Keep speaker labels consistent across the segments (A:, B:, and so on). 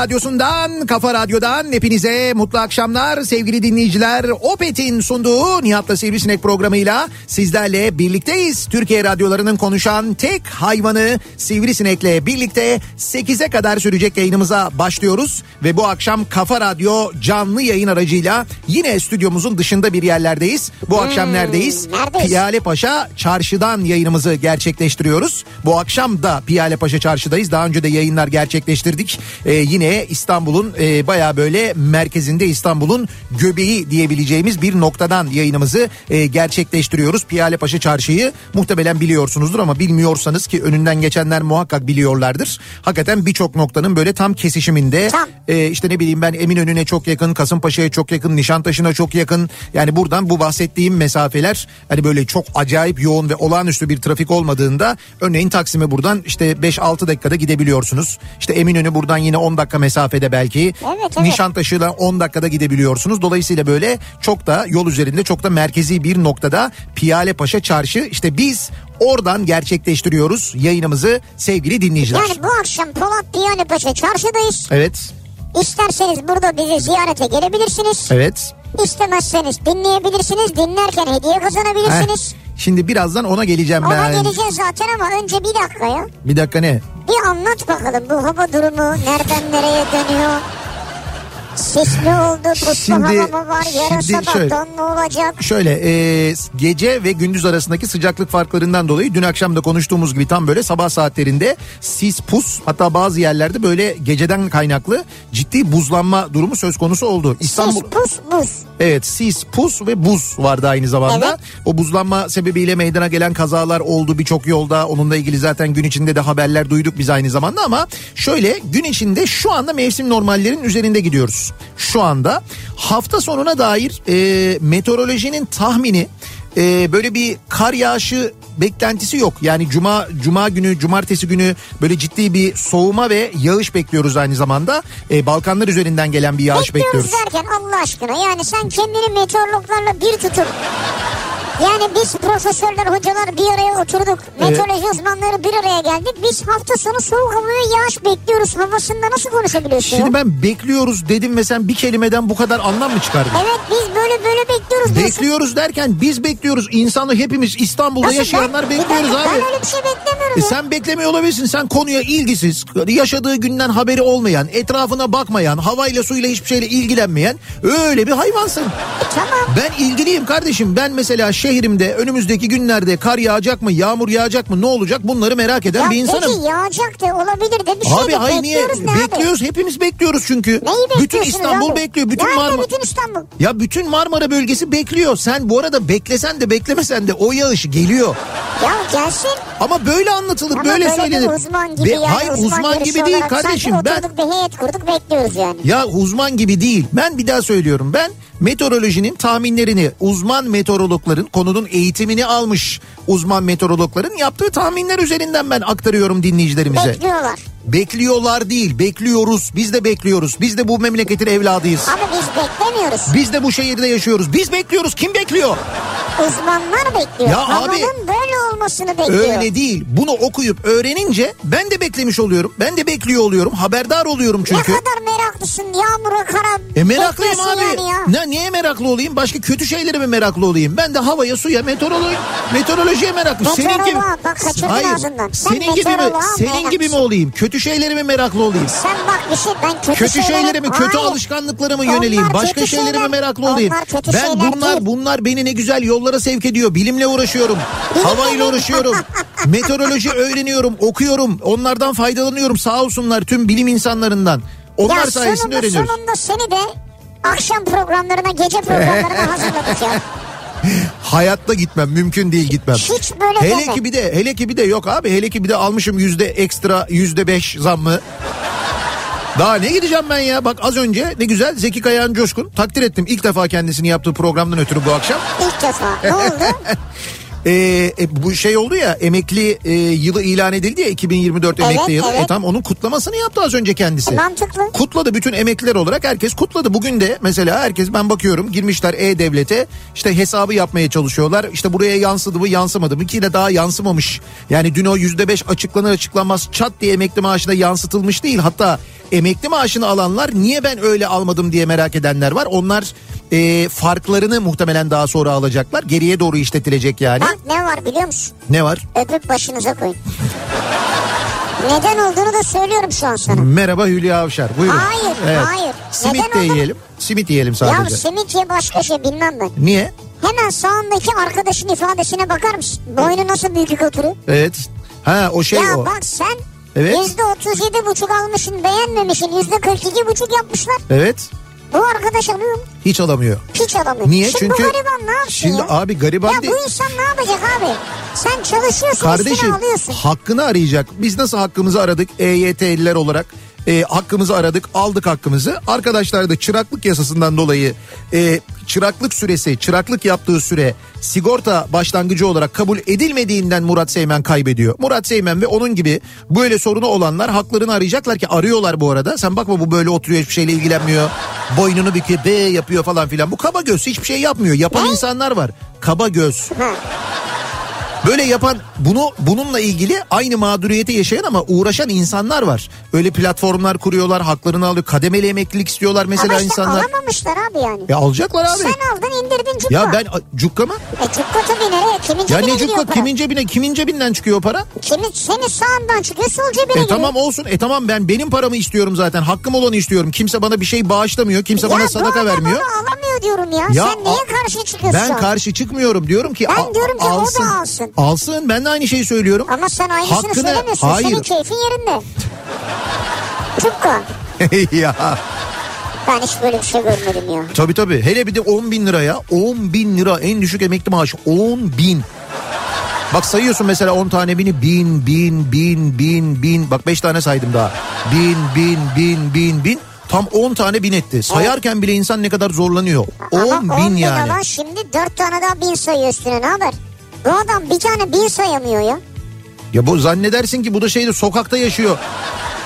A: radyosundan, kafa radyodan hepinize mutlu akşamlar sevgili dinleyiciler. Opet'in sunduğu Nihat'la Sivrisinek programıyla sizlerle birlikteyiz. Türkiye radyolarının konuşan tek hayvanı Sivrisinek'le birlikte 8'e kadar sürecek yayınımıza başlıyoruz. Ve bu akşam Kafa Radyo canlı yayın aracıyla yine stüdyomuzun dışında bir yerlerdeyiz. Bu akşam neredeyiz?
B: neredeyiz?
A: Piyale Paşa Çarşı'dan yayınımızı gerçekleştiriyoruz. Bu akşam da Piyale Paşa Çarşı'dayız. Daha önce de yayınlar gerçekleştirdik. Ee, yine İstanbul'un e, baya böyle merkezinde İstanbul'un göbeği diyebileceğimiz bir noktadan yayınımızı e, gerçekleştiriyoruz. Piyale Paşa Çarşı'yı muhtemelen biliyorsunuzdur ama bilmiyorsanız ki önünden geçenler muhakkak biliyorlardır. Hakikaten birçok noktanın böyle tam kesişiminde
B: Tam.
A: e, işte ne bileyim ben Eminönü'ne çok yakın, Kasımpaşa'ya çok yakın, Nişantaşı'na çok yakın. Yani buradan bu bahsettiğim mesafeler hani böyle çok acayip yoğun ve olağanüstü bir trafik olmadığında örneğin Taksim'e buradan işte 5-6 dakikada gidebiliyorsunuz. İşte Eminönü buradan yine 10 dakika mesafede belki.
B: Evet, evet.
A: Nişantaşı'la 10 dakikada gidebiliyorsunuz. Dolayısıyla böyle çok da yol üzerinde çok da merkezi bir noktada Piyale Paşa Çarşı işte biz oradan gerçekleştiriyoruz yayınımızı sevgili dinleyiciler.
B: Yani bu akşam Polat Diyanepaşa çarşıdayız.
A: Evet.
B: İsterseniz burada bizi ziyarete gelebilirsiniz.
A: Evet.
B: İstemezseniz dinleyebilirsiniz. Dinlerken hediye kazanabilirsiniz.
A: Heh, Şimdi birazdan ona geleceğim
B: Ona
A: ben.
B: geleceğiz zaten ama önce bir dakika ya.
A: Bir dakika ne?
B: Bir anlat bakalım bu hava durumu nereden nereye dönüyor? Sisli oldu, puslu
A: Şimdi-
B: var? Yarın
A: şimdi
B: sabah
A: şöyle-
B: donlu olacak.
A: Şöyle e, gece ve gündüz arasındaki sıcaklık farklarından dolayı dün akşam da konuştuğumuz gibi tam böyle sabah saatlerinde sis pus hatta bazı yerlerde böyle geceden kaynaklı ciddi buzlanma durumu söz konusu oldu. İstanbul
B: Sis, pus, buz.
A: Evet sis, pus ve buz vardı aynı zamanda.
B: Evet.
A: O buzlanma sebebiyle meydana gelen kazalar oldu birçok yolda. Onunla ilgili zaten gün içinde de haberler duyduk biz aynı zamanda ama şöyle gün içinde şu anda mevsim normallerin üzerinde gidiyoruz. Şu anda hafta sonuna dair e, meteorolojinin tahmini e, böyle bir kar yağışı beklentisi yok. Yani cuma cuma günü, cumartesi günü böyle ciddi bir soğuma ve yağış bekliyoruz aynı zamanda. E, Balkanlar üzerinden gelen bir yağış
B: Bekliyoruz
A: bekliyoruz.
B: derken Allah aşkına yani sen kendini meteorologlarla bir tutup yani biz profesörler, hocalar bir araya oturduk. Meteoroloji uzmanları bir araya geldik. Biz hafta sonu soğuk hava ve yağış bekliyoruz havasında nasıl konuşabiliyorsun?
A: Şimdi ben bekliyoruz dedim ve sen bir kelimeden bu kadar anlam mı çıkardın?
B: Evet biz böyle böyle bekliyoruz.
A: Bekliyoruz derken biz bekliyoruz. İnsanı hepimiz İstanbul'da
B: Nasıl?
A: yaşayanlar
B: Ben-
A: bekliyoruz
B: ben,
A: abi.
B: Ben öyle bir şey beklemiyorum
A: E
B: ya.
A: sen beklemiyor olabilirsin. Sen konuya ilgisiz, yaşadığı günden haberi olmayan, etrafına bakmayan, havayla suyla hiçbir şeyle ilgilenmeyen öyle bir hayvansın.
B: Tamam.
A: Ben ilgiliyim kardeşim. Ben mesela şehrimde önümüzdeki günlerde kar yağacak mı, yağmur yağacak mı, ne olacak bunları merak eden
B: Ya
A: bir insanım.
B: peki yağacak da olabilir de bir şey
A: Abi
B: de
A: hayır niye
B: bekliyoruz ne abi?
A: bekliyoruz hepimiz bekliyoruz çünkü.
B: Neyi
A: bütün
B: bekliyorsunuz
A: İstanbul
B: abi?
A: bekliyor. Bütün
B: Nerede
A: Marmara
B: bütün İstanbul?
A: Ya bütün Marmara bölgesi bekliyor. Sen bu arada beklesen de beklemesen de o yağış geliyor.
B: Ya gelsin.
A: Ama böyle anlatılır,
B: Ama
A: böyle,
B: böyle
A: söylenir.
B: uzman gibi
A: Ve-
B: yani.
A: hayır uzman,
B: birisi
A: gibi değil kardeşim.
B: Sanki
A: Ben
B: oturduk bir heyet kurduk bekliyoruz yani.
A: Ya uzman gibi değil. Ben bir daha söylüyorum. Ben meteorolojinin tahminlerini uzman meteorologların konunun eğitimini almış uzman meteorologların yaptığı tahminler üzerinden ben aktarıyorum dinleyicilerimize.
B: Bekliyorlar.
A: Bekliyorlar değil, bekliyoruz. Biz de bekliyoruz. Biz de bu memleketin evladıyız.
B: Ama biz beklemiyoruz.
A: Biz de bu şehirde yaşıyoruz. Biz bekliyoruz. Kim bekliyor?
B: Uzmanlar bekliyor.
A: Ya
B: Havanın
A: abi,
B: böyle olmasını bekliyor.
A: Öyle değil. Bunu okuyup öğrenince ben de beklemiş oluyorum. Ben de bekliyor oluyorum. Haberdar oluyorum çünkü.
B: Ne kadar meraklısın yağmura kara.
A: E meraklıyım abi.
B: Yani ya.
A: Ne, niye meraklı olayım? Başka kötü şeylere mi meraklı olayım? Ben de havaya, suya, meteoroloji, meteorolojiye meraklı. Senin gibi.
B: Meteoroloğa bak, kaçırdın
A: Hayır.
B: ağzından. Sen
A: Senin gibi mi?
B: meteoroloğa
A: Senin gibi mi olayım? Kötü şeylere mi meraklı olayım?
B: Sen bak bir şey ben kötü,
A: Kötü şeylere mi, kötü alışkanlıklara mı
B: Onlar
A: yöneleyim?
B: kötü
A: Başka şeylere mi meraklı olayım?
B: Onlar
A: Ben bunlar bunlar beni ne güzel yollara sevk ediyor. Bilimle uğraşıyorum. Havayla uğraşıyorum. Meteoroloji öğreniyorum, okuyorum. Onlardan faydalanıyorum. Sağ olsunlar tüm bilim insanlarından. Onlar
B: Ya
A: sayesinde
B: sonunda,
A: öğreniyoruz.
B: sonunda seni de akşam programlarına gece programlarına hazırladık ya.
A: Hayatta gitmem mümkün değil gitmem.
B: Hiç böyle
A: hele
B: deme.
A: ki bir de hele ki bir de yok abi hele ki bir de almışım yüzde ekstra yüzde beş zammı. Daha ne gideceğim ben ya? Bak az önce ne güzel Zeki Kayağan Coşkun takdir ettim. ilk defa kendisini yaptığı programdan ötürü bu akşam.
B: İlk defa. Ne oldu?
A: Ee, e, bu şey oldu ya emekli e, yılı ilan edildi ya 2024
B: Evet,
A: emekli yılı.
B: evet.
A: E, tam onun kutlamasını yaptı az önce kendisi.
B: E, mantıklı.
A: Kutladı bütün emekliler olarak herkes kutladı. Bugün de mesela herkes ben bakıyorum girmişler E-Devlet'e işte hesabı yapmaya çalışıyorlar. İşte buraya yansıdı mı yansımadı mı ki de daha yansımamış. Yani dün o %5 açıklanır açıklanmaz çat diye emekli maaşına yansıtılmış değil. Hatta emekli maaşını alanlar niye ben öyle almadım diye merak edenler var. Onlar e, farklarını muhtemelen daha sonra alacaklar. Geriye doğru işletilecek yani.
B: Bak ne var biliyor musun?
A: Ne var?
B: Öpüp başınıza koyun. Neden olduğunu da söylüyorum şu an sana.
A: Merhaba Hülya Avşar. Buyurun.
B: Hayır, hayır.
A: Simit
B: Neden
A: de
B: oldu?
A: yiyelim. Simit yiyelim
B: Ya
A: sadece.
B: simit ye başka şey bilmem ben.
A: Niye?
B: Hemen sağındaki arkadaşın ifadesine bakar mısın? Boynu nasıl büyük oturuyor?
A: Evet. Ha o şey
B: ya
A: o.
B: bak sen
A: Evet.
B: yüzde otuz yedi buçuk almışsın beğenmemişsin yüzde kırk iki buçuk yapmışlar.
A: Evet.
B: Bu arkadaş alıyor mu?
A: Hiç alamıyor.
B: Hiç alamıyor.
A: Niye?
B: Şimdi
A: Çünkü
B: bu gariban ne yapsın
A: şimdi
B: ya?
A: abi gariban
B: ya
A: değil.
B: bu insan ne yapacak abi? Sen çalışıyorsun
A: Kardeşim
B: alıyorsun.
A: hakkını arayacak. Biz nasıl hakkımızı aradık EYT'liler olarak? E, hakkımızı aradık aldık hakkımızı. Arkadaşlar da çıraklık yasasından dolayı e, çıraklık süresi çıraklık yaptığı süre sigorta başlangıcı olarak kabul edilmediğinden Murat Seymen kaybediyor. Murat Seymen ve onun gibi böyle sorunu olanlar haklarını arayacaklar ki arıyorlar bu arada. Sen bakma bu böyle oturuyor hiçbir şeyle ilgilenmiyor. Boynunu büküyor be yapıyor falan filan. Bu kaba göz hiçbir şey yapmıyor. Yapan
B: Ne?
A: insanlar var. Kaba göz. Böyle yapan bunu bununla ilgili aynı mağduriyeti yaşayan ama uğraşan insanlar var. Öyle platformlar kuruyorlar, haklarını alıyor. Kademeli emeklilik istiyorlar mesela
B: Ama işte
A: insanlar.
B: alamamışlar abi yani.
A: Ya alacaklar abi.
B: Sen aldın indirdin cukka.
A: Ya ben cukka mı?
B: E cukka tabii nereye? Kimin
A: Ya
B: cebine
A: ne
B: gidiyor
A: cukka
B: para?
A: kimin cebine kimin cebinden çıkıyor o para?
B: Kimin, senin sağından çıkıyor sol cebine
A: E
B: giriyor.
A: tamam olsun. E tamam ben benim paramı istiyorum zaten. Hakkım olanı istiyorum. Kimse bana bir şey bağışlamıyor. Kimse
B: Ya
A: bana sadaka vermiyor.
B: alamıyor diyorum ya.
A: Ya
B: Sen neye karşı çıkıyorsun?
A: Ben karşı çıkmıyorum diyorum ki
B: Ben diyorum ki o da
A: alsın.
B: Alsın.
A: Ben de aynı şeyi söylüyorum.
B: Ama sen aynısını
A: Hakkını-
B: söylemiyorsun.
A: Hayır.
B: Senin keyfin yerinde. Cukka.
A: ya
B: Ben hiç böyle bir şey görmedim ya.
A: Tabii tabii. Hele bir de 10 bin lira ya. 10 bin lira en düşük emekli maaşı. 10 bin. Bak sayıyorsun mesela 10 tane bini. Bin, bin, bin, bin, bin. Bak 5 tane saydım daha. Bin, bin, bin, bin, bin. Tam 10 tane bin etti. Sayarken bile insan ne kadar zorlanıyor. 10
B: Ama
A: bin
B: 10 bin
A: yani.
B: şimdi 4 tane daha bin sayıyor üstüne ne haber? Bu adam bir tane bin sayamıyor ya.
A: Ya bu zannedersin ki bu da şeyde sokakta yaşıyor.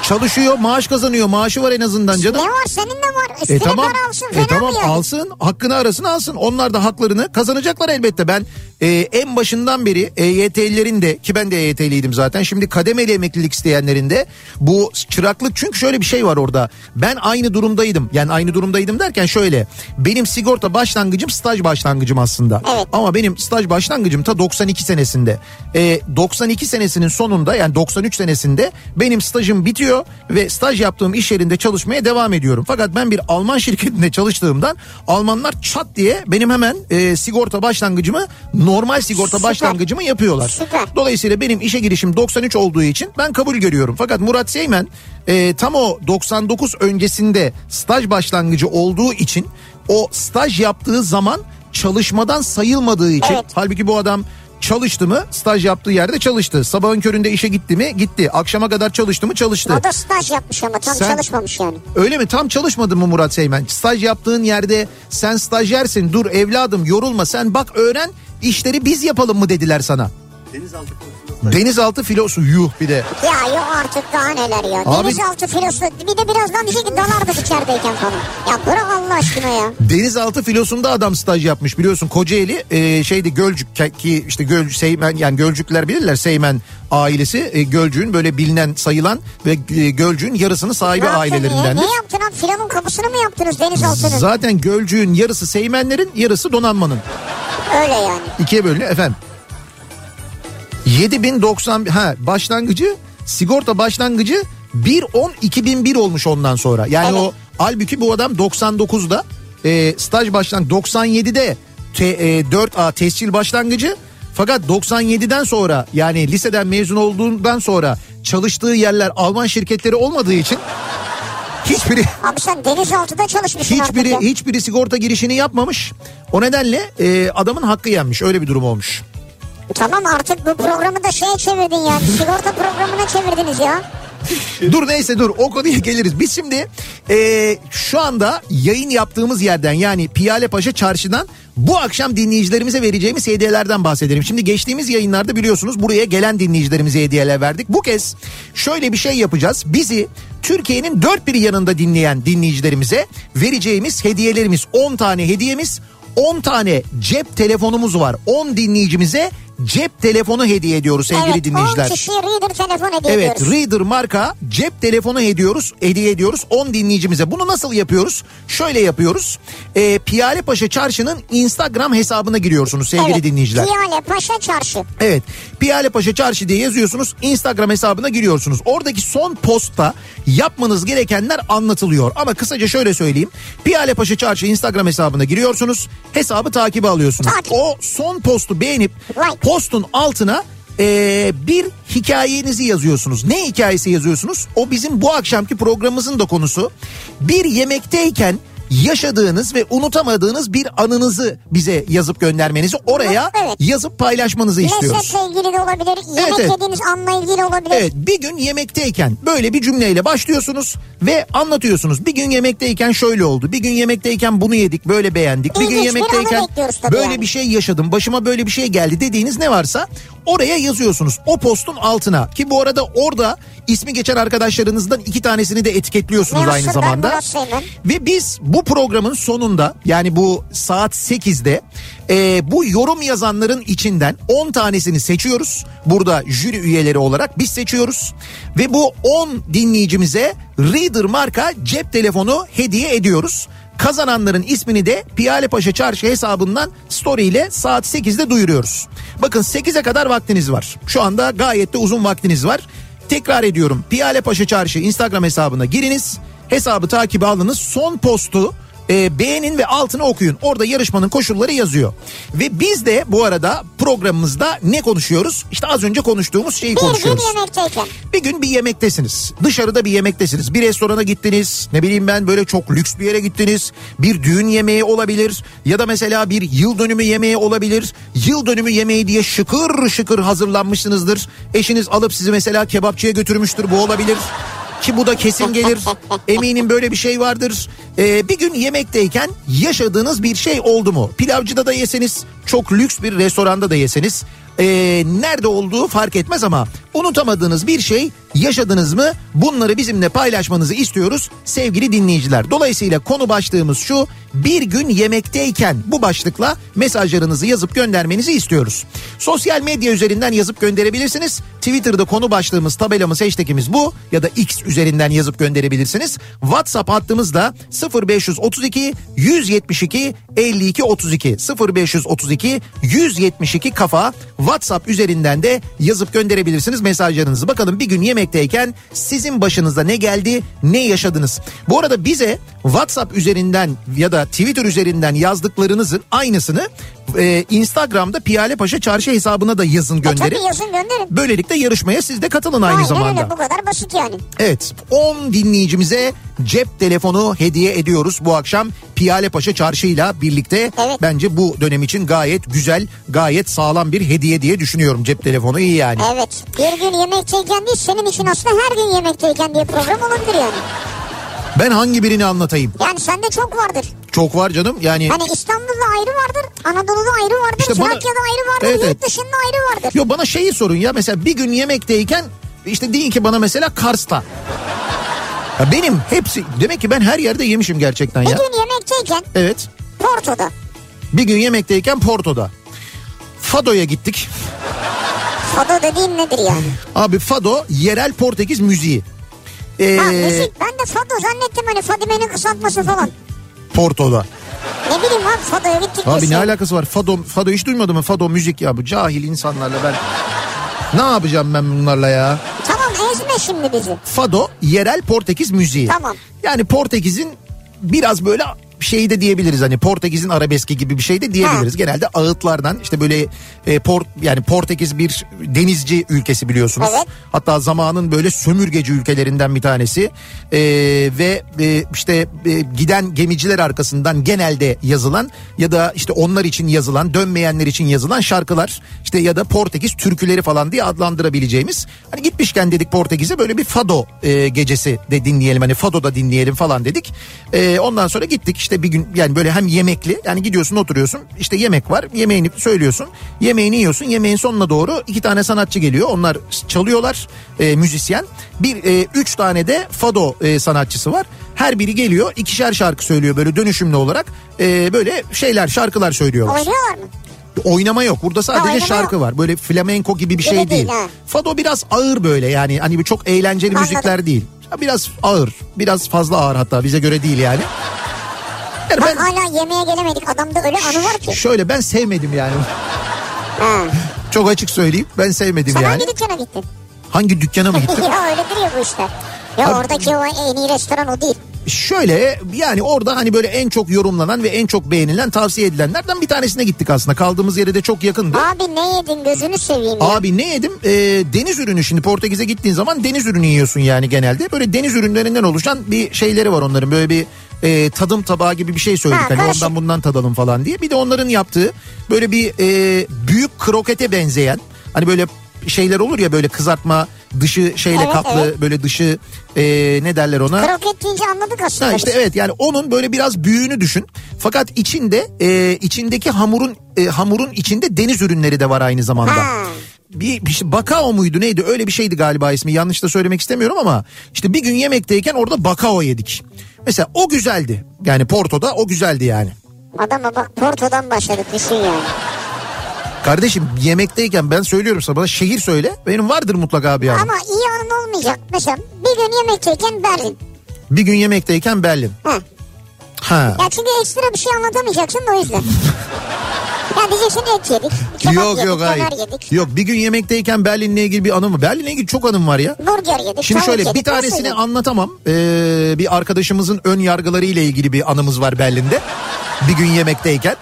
A: Çalışıyor maaş kazanıyor maaşı var en azından canım.
B: Ne var senin de var. Üstüne
A: E tamam,
B: para alsın fena
A: e tamam
B: yani?
A: alsın hakkını arasın alsın. Onlar da haklarını kazanacaklar elbette. Ben e, en başından beri EYT'lilerin de ki ben de EYT'liydim zaten. Şimdi kademeli emeklilik isteyenlerin de bu çıraklık çünkü şöyle bir şey var orada. Ben aynı durumdaydım. Yani aynı durumdaydım derken şöyle. Benim sigorta başlangıcım staj başlangıcım aslında.
B: Evet.
A: Ama benim staj başlangıcım ta 92 senesinde. E, 92 senesinin sonunda yani 93 senesinde benim stajım bitiyor ve staj yaptığım iş yerinde çalışmaya devam ediyorum. Fakat ben bir Alman şirketinde çalıştığımdan Almanlar çat diye benim hemen e, sigorta başlangıcımı normal sigorta
B: Süper.
A: başlangıcımı yapıyorlar.
B: Süper.
A: Dolayısıyla benim işe girişim 93 olduğu için ben kabul görüyorum. Fakat Murat Seymen e, tam o 99 öncesinde staj başlangıcı olduğu için o staj yaptığı zaman çalışmadan sayılmadığı için
B: Evet.
A: halbuki bu adam çalıştı mı? Staj yaptığı yerde çalıştı. Sabahın köründe işe gitti mi? Gitti. Akşama kadar çalıştı mı? Çalıştı.
B: O da staj yapmış ama tam
A: Sen-
B: çalışmamış yani.
A: Öyle mi? Tam çalışmadın mı Murat Seymen? Staj yaptığın yerde sen stajyersin. Dur evladım yorulma sen bak öğren işleri biz yapalım mı dediler sana. Denizaltı filosu yuh bir de.
B: Ya yok artık daha neler ya.
A: Abi-
B: Denizaltı filosu bir de birazdan diyecek ki dalardık içerideyken falan. Ya bırak Allah aşkına ya.
A: Denizaltı filosunda adam staj yapmış biliyorsun Kocaeli e, şeydi Gölcük ki işte Gölcük Seymen yani Gölcükler bilirler Seymen ailesi e, Gölcük'ün böyle bilinen sayılan ve e, Gölcük'ün yarısının sahibi
B: Ne yaptın
A: ailelerindendir.
B: Ne, ne yaptın abi? Filanın kapısını mı yaptınız denizaltının?
A: Zaten Gölcük'ün yarısı Seymenlerin yarısı donanmanın.
B: Öyle yani.
A: İkiye bölünüyor efendim. 7090 ha başlangıcı sigorta başlangıcı 1-10-2001 olmuş ondan sonra. Yani
B: Evet.
A: o halbuki bu adam 99'da e, staj başlan 97'de te, e, 4A tescil başlangıcı fakat 97'den sonra yani liseden mezun olduğundan sonra çalıştığı yerler Alman şirketleri olmadığı için hiçbiri
B: Abi sen denizaltıda çalışmışsın artık
A: hiçbiri
B: ya.
A: hiçbiri sigorta girişini yapmamış. O nedenle e, adamın hakkı yenmiş. Öyle bir durum olmuş.
B: Tamam artık bu programı da şeye çevirdin yani. Sigorta programına çevirdiniz ya.
A: dur neyse dur o konuya geliriz. Biz şimdi e, şu anda yayın yaptığımız yerden yani Piyale Paşa Çarşı'dan bu akşam dinleyicilerimize vereceğimiz hediyelerden bahsedelim. Şimdi geçtiğimiz yayınlarda biliyorsunuz buraya gelen dinleyicilerimize hediyeler verdik. Bu kez şöyle bir şey yapacağız. Bizi Türkiye'nin dört bir yanında dinleyen dinleyicilerimize vereceğimiz hediyelerimiz 10 tane hediyemiz 10 tane cep telefonumuz var. 10 dinleyicimize cep telefonu hediye ediyoruz sevgili
B: evet,
A: dinleyiciler.
B: 10 kişiye reader telefon hediye
A: Evet
B: ediyoruz.
A: Reader marka cep telefonu ediyoruz, hediye ediyoruz 10 dinleyicimize. Bunu nasıl yapıyoruz? Şöyle yapıyoruz. Ee, Piyale Paşa Çarşı'nın Instagram hesabına giriyorsunuz sevgili
B: evet,
A: dinleyiciler.
B: Piyale Paşa Çarşı.
A: Evet. Piyale Paşa Çarşı diye yazıyorsunuz. Instagram hesabına giriyorsunuz. Oradaki son postta yapmanız gerekenler anlatılıyor. Ama kısaca şöyle söyleyeyim. Piyale Paşa Çarşı Instagram hesabına giriyorsunuz. Hesabı takibe alıyorsunuz.
B: Takip.
A: O son postu beğenip
B: Like.
A: Postun altına eee, bir hikayenizi yazıyorsunuz. Ne hikayesi yazıyorsunuz? O bizim bu akşamki programımızın da konusu. Bir yemekteyken yaşadığınız ve unutamadığınız bir anınızı bize yazıp göndermenizi oraya
B: Evet.
A: yazıp paylaşmanızı istiyoruz.
B: Lezzetle ilgili de olabilir. Yemek
A: evet.
B: yediğiniz anla ilgili olabilir.
A: Evet bir gün yemekteyken böyle bir cümleyle başlıyorsunuz ve anlatıyorsunuz. Bir gün yemekteyken şöyle oldu. Bir gün yemekteyken bunu yedik böyle beğendik. Bir gün
B: İlginç bir anı
A: yemekteyken
B: tabii
A: böyle
B: yani.
A: bir şey yaşadım. Başıma böyle bir şey geldi dediğiniz ne varsa oraya yazıyorsunuz. O postun altına ki bu arada orada ismi geçen arkadaşlarınızdan iki tanesini de etiketliyorsunuz aynı zamanda. Ve biz bu programın sonunda yani bu saat 8'de e, bu yorum yazanların içinden 10 tanesini seçiyoruz. Burada jüri üyeleri olarak biz seçiyoruz. Ve bu 10 dinleyicimize Reader marka cep telefonu hediye ediyoruz. Kazananların ismini de Piyale Paşa Çarşı hesabından story ile saat 8'de duyuruyoruz. Bakın 8'e kadar vaktiniz var. Şu anda gayet de uzun vaktiniz var. Tekrar ediyorum Piyale Paşa Çarşı Instagram hesabına giriniz. Hesabı takibe alınız. Son postu e, beğenin ve altına okuyun. Orada yarışmanın koşulları yazıyor. Ve biz de bu arada programımızda ne konuşuyoruz? İşte az önce konuştuğumuz şeyi
B: Bir gün
A: konuşuyoruz.
B: yemekteyken.
A: Bir gün bir yemektesiniz. Dışarıda bir yemektesiniz. Bir restorana gittiniz. Ne bileyim ben böyle çok lüks bir yere gittiniz. Bir düğün yemeği olabilir. Ya da mesela bir yıl dönümü yemeği olabilir. Yıl dönümü yemeği diye şıkır şıkır hazırlanmışsınızdır. Eşiniz alıp sizi mesela kebapçıya götürmüştür. Bu olabilir. Ki bu da kesin gelir. Eminim böyle bir şey vardır. Ee, bir gün yemekteyken yaşadığınız bir şey oldu mu? Pilavcıda da yeseniz, çok lüks bir restoranda da yeseniz. ee, nerede olduğu fark etmez ama unutamadığınız bir şey yaşadınız mı? Bunları bizimle paylaşmanızı istiyoruz sevgili dinleyiciler. Dolayısıyla konu başlığımız şu. Bir gün yemekteyken bu başlıkla mesajlarınızı yazıp göndermenizi istiyoruz. Sosyal medya üzerinden yazıp gönderebilirsiniz. Twitter'da konu başlığımız, tabelamız, hashtagimiz bu ya da X üzerinden yazıp gönderebilirsiniz. WhatsApp hattımız da 0532 172 52 32 0532 172 kafa WhatsApp üzerinden de yazıp gönderebilirsiniz mesajlarınızı. Bakalım bir gün yemekteyken sizin başınıza ne geldi, ne yaşadınız? Bu arada bize WhatsApp üzerinden ya da Twitter üzerinden yazdıklarınızın aynısını e, Instagram'da Piyale Paşa Çarşı hesabına da yazın
B: E
A: gönderin.
B: tabii yazın gönderin.
A: Böylelikle yarışmaya siz de katılın aynı
B: Aynen
A: zamanda.
B: öyle bu kadar basit yani.
A: Evet 10 dinleyicimize cep telefonu hediye ediyoruz bu akşam Piyale Paşa Çarşı'yla birlikte.
B: Evet.
A: Bence bu dönem için gayet güzel, gayet sağlam bir hediye diye düşünüyorum. Cep telefonu iyi yani.
B: Evet bir gün yemekteyken değil senin için aslında her gün yemekteyken diye program olabilir yani.
A: Ben hangi birini anlatayım?
B: Yani sende çok vardır.
A: Çok var canım yani.
B: Hani İstanbul'da ayrı vardır, Anadolu'da ayrı vardır,
A: İşte bana-
B: Trakya'da ayrı vardır,
A: Evet,
B: yurt
A: evet.
B: dışında ayrı vardır.
A: Yo bana şeyi sorun ya mesela bir gün yemekteyken işte deyin ki bana mesela Kars'ta. Ya benim hepsi demek ki ben her yerde yemişim gerçekten
B: Bir
A: ya.
B: gün yemekteyken
A: Evet.
B: Porto'da.
A: Bir gün yemekteyken Porto'da. Fado'ya gittik.
B: Fado dediğin nedir yani?
A: Abi Fado yerel Portekiz müziği. Ee,
B: Ha müzik ben de Fado zannettim hani Fadime'nin kısaltması falan.
A: Porto'da.
B: Ne bileyim abi Fado'ya gittik
A: Abi ne
B: ya.
A: alakası var? Fado, Fado hiç duymadın mı? Fado müzik ya bu cahil insanlarla ben. Ne yapacağım ben bunlarla ya?
B: Tamam ezme şimdi bizi.
A: Fado yerel Portekiz müziği.
B: Tamam.
A: Yani Portekiz'in biraz böyle şey de diyebiliriz hani Portekiz'in arabeski gibi bir şey de diyebiliriz.
B: Ha.
A: Genelde ağıtlardan işte böyle e, port yani Portekiz bir denizci ülkesi biliyorsunuz.
B: Evet.
A: Hatta zamanın böyle sömürgeci ülkelerinden bir tanesi. E, ve e, işte e, giden gemiciler arkasından genelde yazılan ya da işte onlar için yazılan dönmeyenler için yazılan şarkılar işte ya da Portekiz türküleri falan diye adlandırabileceğimiz. Hani gitmişken dedik Portekiz'e böyle bir fado e, gecesi de dinleyelim hani fado da dinleyelim falan dedik. E, ondan sonra gittik işte bir gün yani böyle hem yemekli yani gidiyorsun oturuyorsun işte yemek var yemeğini söylüyorsun yemeğini yiyorsun yemeğin sonuna doğru iki tane sanatçı geliyor onlar çalıyorlar e, müzisyen bir e, üç tane de fado e, sanatçısı var her biri geliyor ikişer şarkı söylüyor böyle dönüşümlü olarak e, böyle şeyler şarkılar söylüyorlar.
B: Oynuyorlar mı?
A: Oynama yok. Burada sadece
B: oynama
A: şarkı
B: yok.
A: var. Böyle flamenko gibi bir
B: Öyle
A: şey değil.
B: değil, ha.
A: Fado biraz ağır böyle yani. Hani çok eğlenceli
B: Anladım.
A: müzikler değil. Biraz ağır. Biraz fazla ağır hatta bize göre değil yani. Yani ben
B: hala yemeğe gelemedik adamda öyle anı var ki.
A: şöyle ben sevmedim yani.
B: Ha.
A: Çok açık söyleyeyim. Ben sevmedim
B: Sen
A: yani.
B: hangi dükkana gittin?
A: Hangi dükkana mı gittim?
B: ya öyledir ya bu işler. Ya
A: Abi-
B: oradaki o en iyi restoran o değil.
A: Şöyle yani orada hani böyle en çok yorumlanan ve en çok beğenilen tavsiye edilenlerden bir tanesine gittik aslında. Kaldığımız yere de çok yakındı.
B: Abi ne yedin gözünü seveyim ya.
A: Abi ne yedim? Ee, deniz ürünü şimdi Portekiz'e gittiğin zaman deniz ürünü yiyorsun yani genelde. Böyle deniz ürünlerinden oluşan bir şeyleri var onların. Böyle bir e, tadım tabağı gibi bir şey söyledik.
B: Ha,
A: hani ondan bundan tadalım falan diye. Bir de onların yaptığı böyle bir e, büyük krokete benzeyen hani böyle şeyler olur ya böyle kızartma dışı şeyle
B: Evet,
A: kaplı
B: evet.
A: böyle dışı e, ne derler ona?
B: Kroket deyince anladık aslında.
A: Ha işte
B: biz.
A: evet yani onun böyle biraz büyüğünü düşün. Fakat içinde e, içindeki hamurun e, hamurun içinde deniz ürünleri de var aynı zamanda.
B: Ha.
A: Bir, bir şey, bakao muydu neydi öyle bir şeydi galiba ismi yanlış da söylemek istemiyorum ama işte bir gün yemekteyken orada bakao yedik. Mesela o güzeldi yani Porto'da o güzeldi yani.
B: Adama bak Porto'dan başladık düşün yani.
A: Kardeşim yemekteyken ben söylüyorum sana bana şehir söyle benim vardır mutlaka bir yani.
B: Ama iyi anın olmayacak. Mesela bir gün yemekteyken Berlin.
A: Bir gün yemekteyken Berlin.
B: Ha.
A: Ha.
B: Ya çünkü ekstra bir şey anlatamayacaksın da o yüzden. ya diyeceksin et yedik. Kebap
A: Yok
B: yedik,
A: yok hayır.
B: yedik.
A: Yok bir gün yemekteyken Berlin'le ilgili bir anım mı? Berlin'le ilgili çok anım var ya.
B: Burger yedik.
A: Şimdi şöyle
B: yedik,
A: bir tanesini
B: yedik?
A: anlatamam. Ee, bir arkadaşımızın ön yargıları ile ilgili bir anımız var Berlin'de. Bir gün yemekteyken.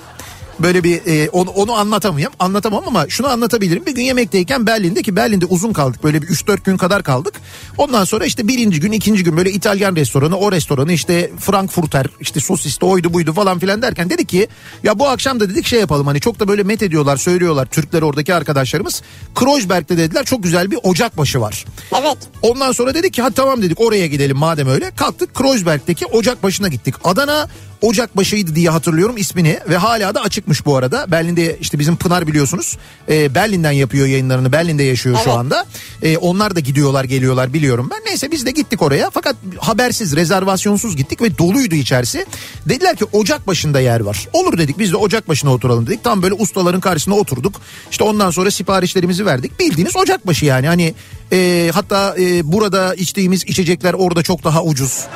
A: Böyle bir e, onu, onu anlatamıyorum. Anlatamam ama şunu anlatabilirim. Bir gün yemekteyken Berlin'de ki Berlin'de uzun kaldık. Böyle bir 3-4 gün kadar kaldık. Ondan sonra işte birinci gün ikinci gün böyle İtalyan restoranı o restoranı işte Frankfurter işte sosisli oydu buydu falan filan derken dedik ki ya bu akşam da dedik şey yapalım hani çok da böyle met ediyorlar söylüyorlar Türkler oradaki arkadaşlarımız. Kreuzberg'de dediler çok güzel bir ocakbaşı var.
B: Evet.
A: Ondan sonra dedik ki hadi tamam dedik oraya gidelim madem öyle. Kalktık Kreuzberg'deki ocak başına gittik. Adana Ocakbaşı'ydı diye hatırlıyorum ismini ve hala da açıkmış bu arada. Berlin'de işte bizim Pınar biliyorsunuz e, Berlin'den yapıyor yayınlarını Berlin'de yaşıyor şu
B: Evet.
A: anda. E, onlar da gidiyorlar geliyorlar biliyorum ben. Neyse biz de gittik oraya fakat habersiz rezervasyonsuz gittik ve doluydu içerisi. Dediler ki ocak başında yer var. Olur dedik biz de ocak başına oturalım dedik. Tam böyle ustaların karşısına oturduk. İşte ondan sonra siparişlerimizi verdik. Bildiğiniz ocak başı yani hani e, hatta e, burada içtiğimiz içecekler orada çok daha ucuz.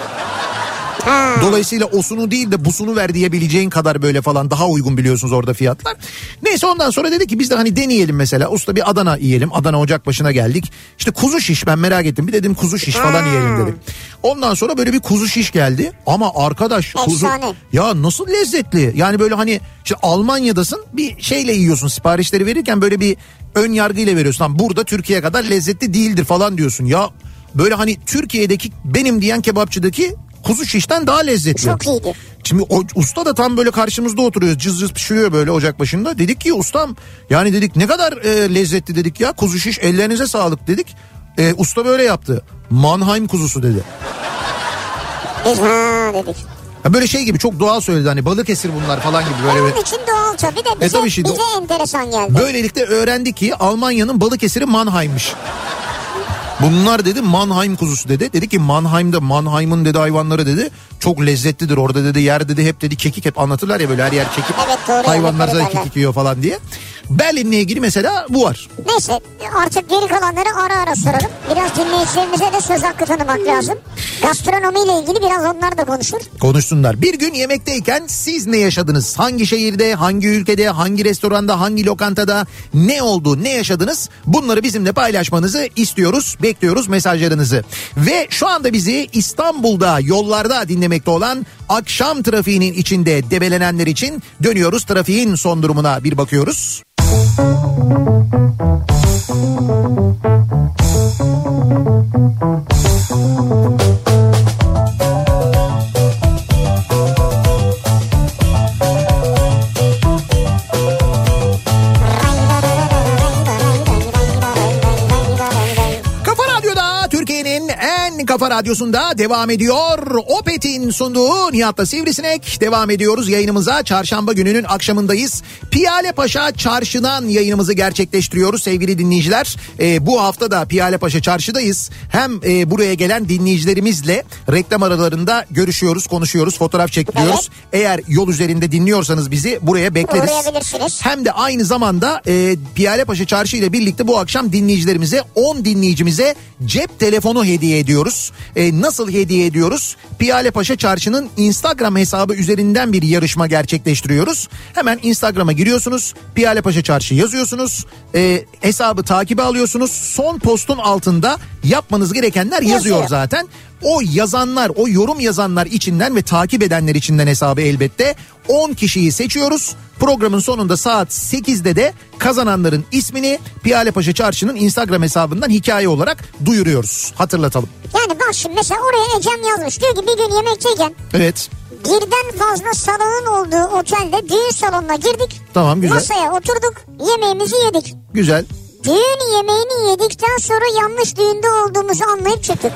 B: Ha.
A: Dolayısıyla osunu değil de busunu ver diyebileceğin kadar böyle falan daha uygun biliyorsunuz orada fiyatlar. Neyse ondan sonra dedi ki biz de hani deneyelim mesela. Usta bir Adana yiyelim. Adana ocak başına geldik. İşte kuzu şiş ben merak ettim. Bir dedim kuzu şiş falan
B: Ha.
A: yiyelim dedim. Ondan sonra böyle bir kuzu şiş geldi. Ama arkadaş kuzu
B: Efsane.
A: ya nasıl lezzetli. Yani böyle hani işte Almanya'dasın bir şeyle yiyorsun siparişleri verirken böyle bir ön yargıyla veriyorsun. Lan burada Türkiye kadar lezzetli değildir falan diyorsun. Ya böyle hani Türkiye'deki benim diyen kebapçıdaki kuzu şişten daha lezzetli.
B: Çok iyiydi.
A: Şimdi o usta da tam böyle karşımızda oturuyor. Cız cız pişiriyor böyle ocak başında. Dedik ki ustam yani dedik ne kadar e, lezzetli dedik ya. Kuzu şiş ellerinize sağlık dedik. E, usta böyle yaptı. Mannheim kuzusu dedi.
B: Biz ha dedik.
A: Ya böyle şey gibi çok doğal söyledi hani Balıkesir bunlar falan gibi böyle. bir-
B: Onun için doğal tabii de bize,
A: tabii şimdi-
B: bize enteresan geldi.
A: Böylelikle öğrendik ki Almanya'nın Balıkesir'i Mannheim'miş. Bunlar dedi Mannheim kuzusu dedi. Dedi ki Mannheim'de Mannheim'ın dedi hayvanları dedi çok lezzetlidir orada dedi yer dedi hep dedi kekik hep anlatırlar ya böyle her yer kekik.
B: Evet, doğru,
A: Hayvanlar
B: derler.
A: kekik yiyor falan diye. Berlin'le ilgili mesela bu var.
B: Neyse artık geri kalanları ara ara soralım. Biraz dinleyicilerimize de söz hakkı tanımak lazım. Gastronomiyle ilgili biraz onlar da konuşur.
A: Konuşsunlar. Bir gün yemekteyken siz ne yaşadınız? Hangi şehirde, hangi ülkede, hangi restoranda, hangi lokantada ne oldu, ne yaşadınız? Bunları bizimle paylaşmanızı istiyoruz. Bekliyoruz mesajlarınızı. Ve şu anda bizi İstanbul'da yollarda dinlemekte olan akşam trafiğinin içinde debelenenler için dönüyoruz. Trafiğin son durumuna bir bakıyoruz. Kafa kafa radyosunda devam ediyor. Opet'in sunduğu Nihat'la Sivrisinek devam ediyoruz yayınımıza. Çarşamba gününün akşamındayız. Piyale Paşa Çarşı'dan yayınımızı gerçekleştiriyoruz sevgili dinleyiciler. Ee, bu hafta da Piyale Paşa Çarşı'dayız. Hem e, buraya gelen dinleyicilerimizle reklam aralarında görüşüyoruz, konuşuyoruz, fotoğraf çektiriyoruz. Eğer yol üzerinde dinliyorsanız bizi buraya bekleriz. Hem de aynı zamanda e, Piyalepaşa Çarşı ile birlikte bu akşam dinleyicilerimize 10 dinleyicimize cep telefonu hediye ediyoruz. E, nasıl hediye ediyoruz? Piyalepaşa Çarşı'nın Instagram hesabı üzerinden bir yarışma gerçekleştiriyoruz. Hemen Instagram'a giriyorsunuz. Piyalepaşa Çarşı yazıyorsunuz. E, hesabı takibe alıyorsunuz. Son postun altında yapmanız gerekenler yazıyor,
B: Yazıyor.
A: zaten. O yazanlar, o yorum yazanlar içinden ve takip edenler içinden hesabı elbette 10 kişiyi seçiyoruz. Programın sonunda saat 8'de de kazananların ismini Piyalepaşa Çarşı'nın Instagram hesabından hikaye olarak duyuruyoruz. Hatırlatalım.
B: Yani bak şimdi mesela oraya Ecem yazmış. Diyor ki bir gün yemekteyken
A: Evet.
B: birden fazla salonun olduğu otelde düğün salonuna girdik.
A: Tamam güzel.
B: Masaya oturduk yemeğimizi yedik.
A: Güzel.
B: Düğün yemeğini yedikten sonra yanlış düğünde olduğumuzu anlayıp çıktık.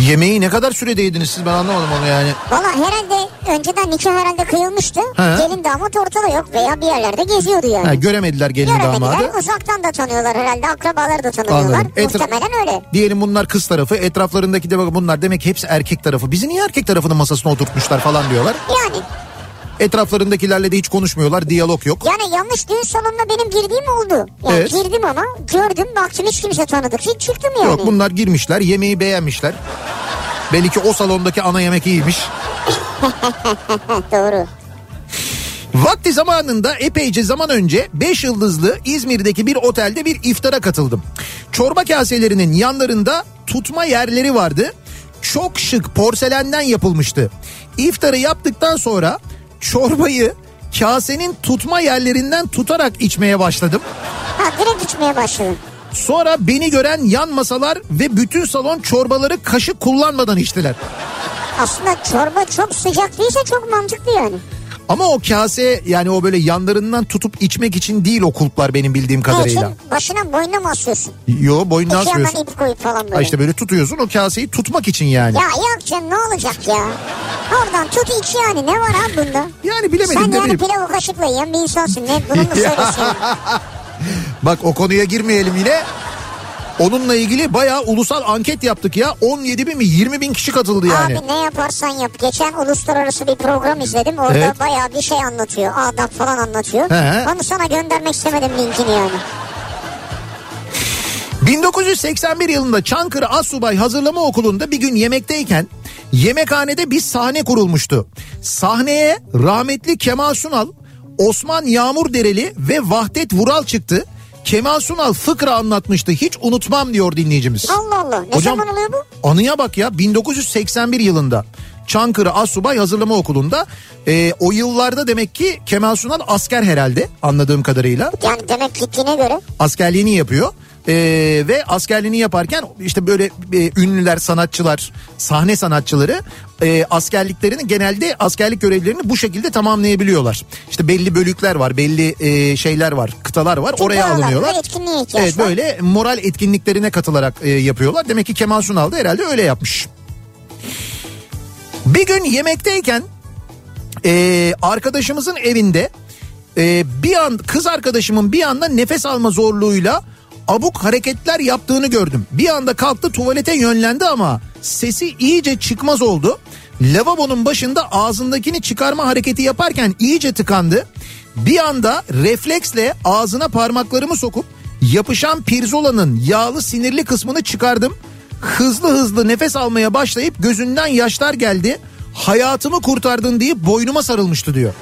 A: Yemeği ne kadar sürede yediniz siz ben anlamadım onu yani.
B: Valla herhalde önceden nikah herhalde kıyılmıştı.
A: He.
B: Gelin damat ortada yok veya bir yerlerde geziyordu yani.
A: Ha, göremediler gelin
B: Göremediler.
A: damadı.
B: Uzaktan da tanıyorlar herhalde. Akrabaları da tanıyorlar.
A: Anladım. Etra-
B: Muhtemelen öyle.
A: Diyelim bunlar kız tarafı etraflarındaki de bunlar demek hepsi erkek tarafı. Bizi niye erkek tarafının masasına oturtmuşlar falan diyorlar.
B: Yani
A: Etraflarındakilerle de hiç konuşmuyorlar diyalog yok.
B: yani yanlış düğün salonuna benim girdiğim oldu. Yani
A: Evet.
B: girdim ama gördüm baktım hiç kimse tanıdık. Hiç çıktım yani.
A: Yok bunlar girmişler yemeği beğenmişler. Belli ki o salondaki ana yemek iyiymiş.
B: Doğru.
A: Vakti zamanında epeyce zaman önce 5 yıldızlı İzmir'deki bir otelde bir iftara katıldım. Çorba kaselerinin yanlarında tutma yerleri vardı. Çok şık porselenden yapılmıştı. İftarı yaptıktan sonra çorbayı kasenin tutma yerlerinden tutarak içmeye başladım.
B: Ha direkt içmeye başladım.
A: Sonra beni gören yan masalar ve bütün salon çorbaları kaşık kullanmadan içtiler.
B: Aslında çorba çok sıcak değilse çok mantıklı yani.
A: Ama o kase yani o böyle yanlarından tutup içmek için değil o kulplar benim bildiğim kadarıyla.
B: için? Başına boynuna mı asıyorsun?
A: Yo boynuna
B: İki
A: asmıyorsun.
B: ip koyup falan böyle.
A: Ha işte böyle tutuyorsun o kaseyi tutmak için yani.
B: Ya yok canım ne olacak ya? Oradan tut iç yani ne var abi bunda?
A: Yani bilemedim
B: Sen yani pilavı kaşıkla yiyen bir insansın. Ne bunu mu söylüyorsun?
A: Bak o konuya girmeyelim yine. Onunla ilgili bayağı ulusal anket yaptık ya. 17 bin mi 20 bin kişi katıldı yani.
B: Abi ne yaparsan yap. Geçen uluslararası bir program izledim. Orada
A: Evet.
B: bayağı bir şey anlatıyor. Adap falan anlatıyor.
A: He.
B: Onu sana göndermek istemedim linkini yani.
A: 1981 yılında Çankırı Assubay Hazırlama Okulu'nda bir gün yemekteyken yemekhanede bir sahne kurulmuştu. Sahneye rahmetli Kemal Sunal, Osman Yağmur Dereli ve Vahdet Vural çıktı. Kemal Sunal fıkra anlatmıştı. Hiç unutmam diyor dinleyicimiz.
B: Allah Allah. Ne
A: Hocam,
B: zaman oluyor bu?
A: Anıya bak ya 1981 yılında. Çankırı Assubay Hazırlama Okulu'nda e, o yıllarda demek ki Kemal Sunal asker herhalde anladığım kadarıyla
B: Yani demek gittiğine göre.
A: askerliğini yapıyor. Ee, ve askerliğini yaparken işte böyle e, ünlüler, sanatçılar, sahne sanatçıları e, askerliklerini genelde askerlik görevlerini bu şekilde tamamlayabiliyorlar. İşte belli bölükler var, belli e, şeyler var, kıtalar var. oraya
B: oralarda
A: alınıyorlar. Evet
B: var.
A: böyle moral etkinliklerine katılarak e, yapıyorlar. Demek ki Kemal Sunal da herhalde öyle yapmış. Bir gün yemekteyken e, arkadaşımızın evinde e, bir an kız arkadaşımın bir anda nefes alma zorluğuyla abuk hareketler yaptığını gördüm. Bir anda kalktı tuvalete yönlendi ama sesi iyice çıkmaz oldu. Lavabonun başında ağzındakini çıkarma hareketi yaparken iyice tıkandı. Bir anda refleksle ağzına parmaklarımı sokup yapışan pirzolanın yağlı sinirli kısmını çıkardım. Hızlı hızlı nefes almaya başlayıp gözünden yaşlar geldi. Hayatımı kurtardın deyip boynuma sarılmıştı diyor.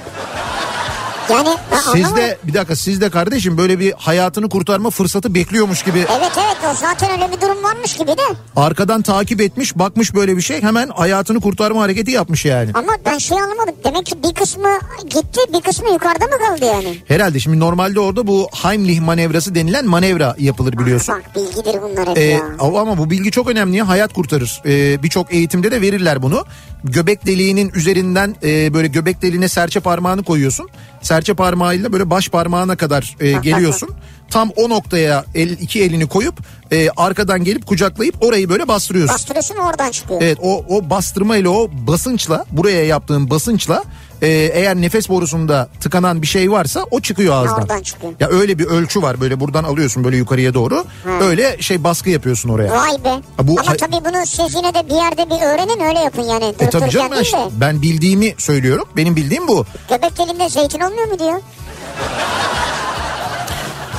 B: Yani
A: Siz de bir dakika siz de kardeşim böyle bir hayatını kurtarma fırsatı bekliyormuş gibi
B: Evet evet o zaten öyle bir durum varmış gibi de.
A: arkadan takip etmiş bakmış böyle bir şey hemen hayatını kurtarma hareketi yapmış yani.
B: Ama ben şey anlamadım. Demek ki bir kısmı gitti bir kısmı yukarıda mı kaldı yani?
A: Herhalde şimdi normalde orada bu Heimlich manevrası denilen manevra yapılır biliyorsun.
B: Bak bilgidir bunlar hep
A: Ee,
B: ya.
A: ama bu bilgi çok önemli ya hayat kurtarır. Ee, Birçok eğitimde de verirler bunu. Göbek deliğinin üzerinden e, böyle göbek deliğine serçe parmağını koyuyorsun. Serçe parmağıyla böyle baş parmağına kadar e, geliyorsun. Tam o noktaya el, iki elini koyup e, arkadan gelip kucaklayıp orayı böyle bastırıyorsun.
B: Bastırıyorsun oradan çıkıyor.
A: Evet o, o bastırma ile o basınçla buraya yaptığın basınçla e, eğer nefes borusunda tıkanan bir şey varsa o çıkıyor ağızdan.
B: Oradan çıkıyor.
A: Ya öyle bir ölçü var böyle buradan alıyorsun böyle yukarıya doğru. Öyle şey baskı yapıyorsun oraya.
B: Vay be.
A: Ha, bu
B: Ama tabii bunu siz yine de bir yerde bir öğrenin öyle yapın yani.
A: E tabii canım ben, işte- ben bildiğimi söylüyorum. Benim bildiğim bu.
B: Göbek deliğinde zeytin olmuyor mu diyor.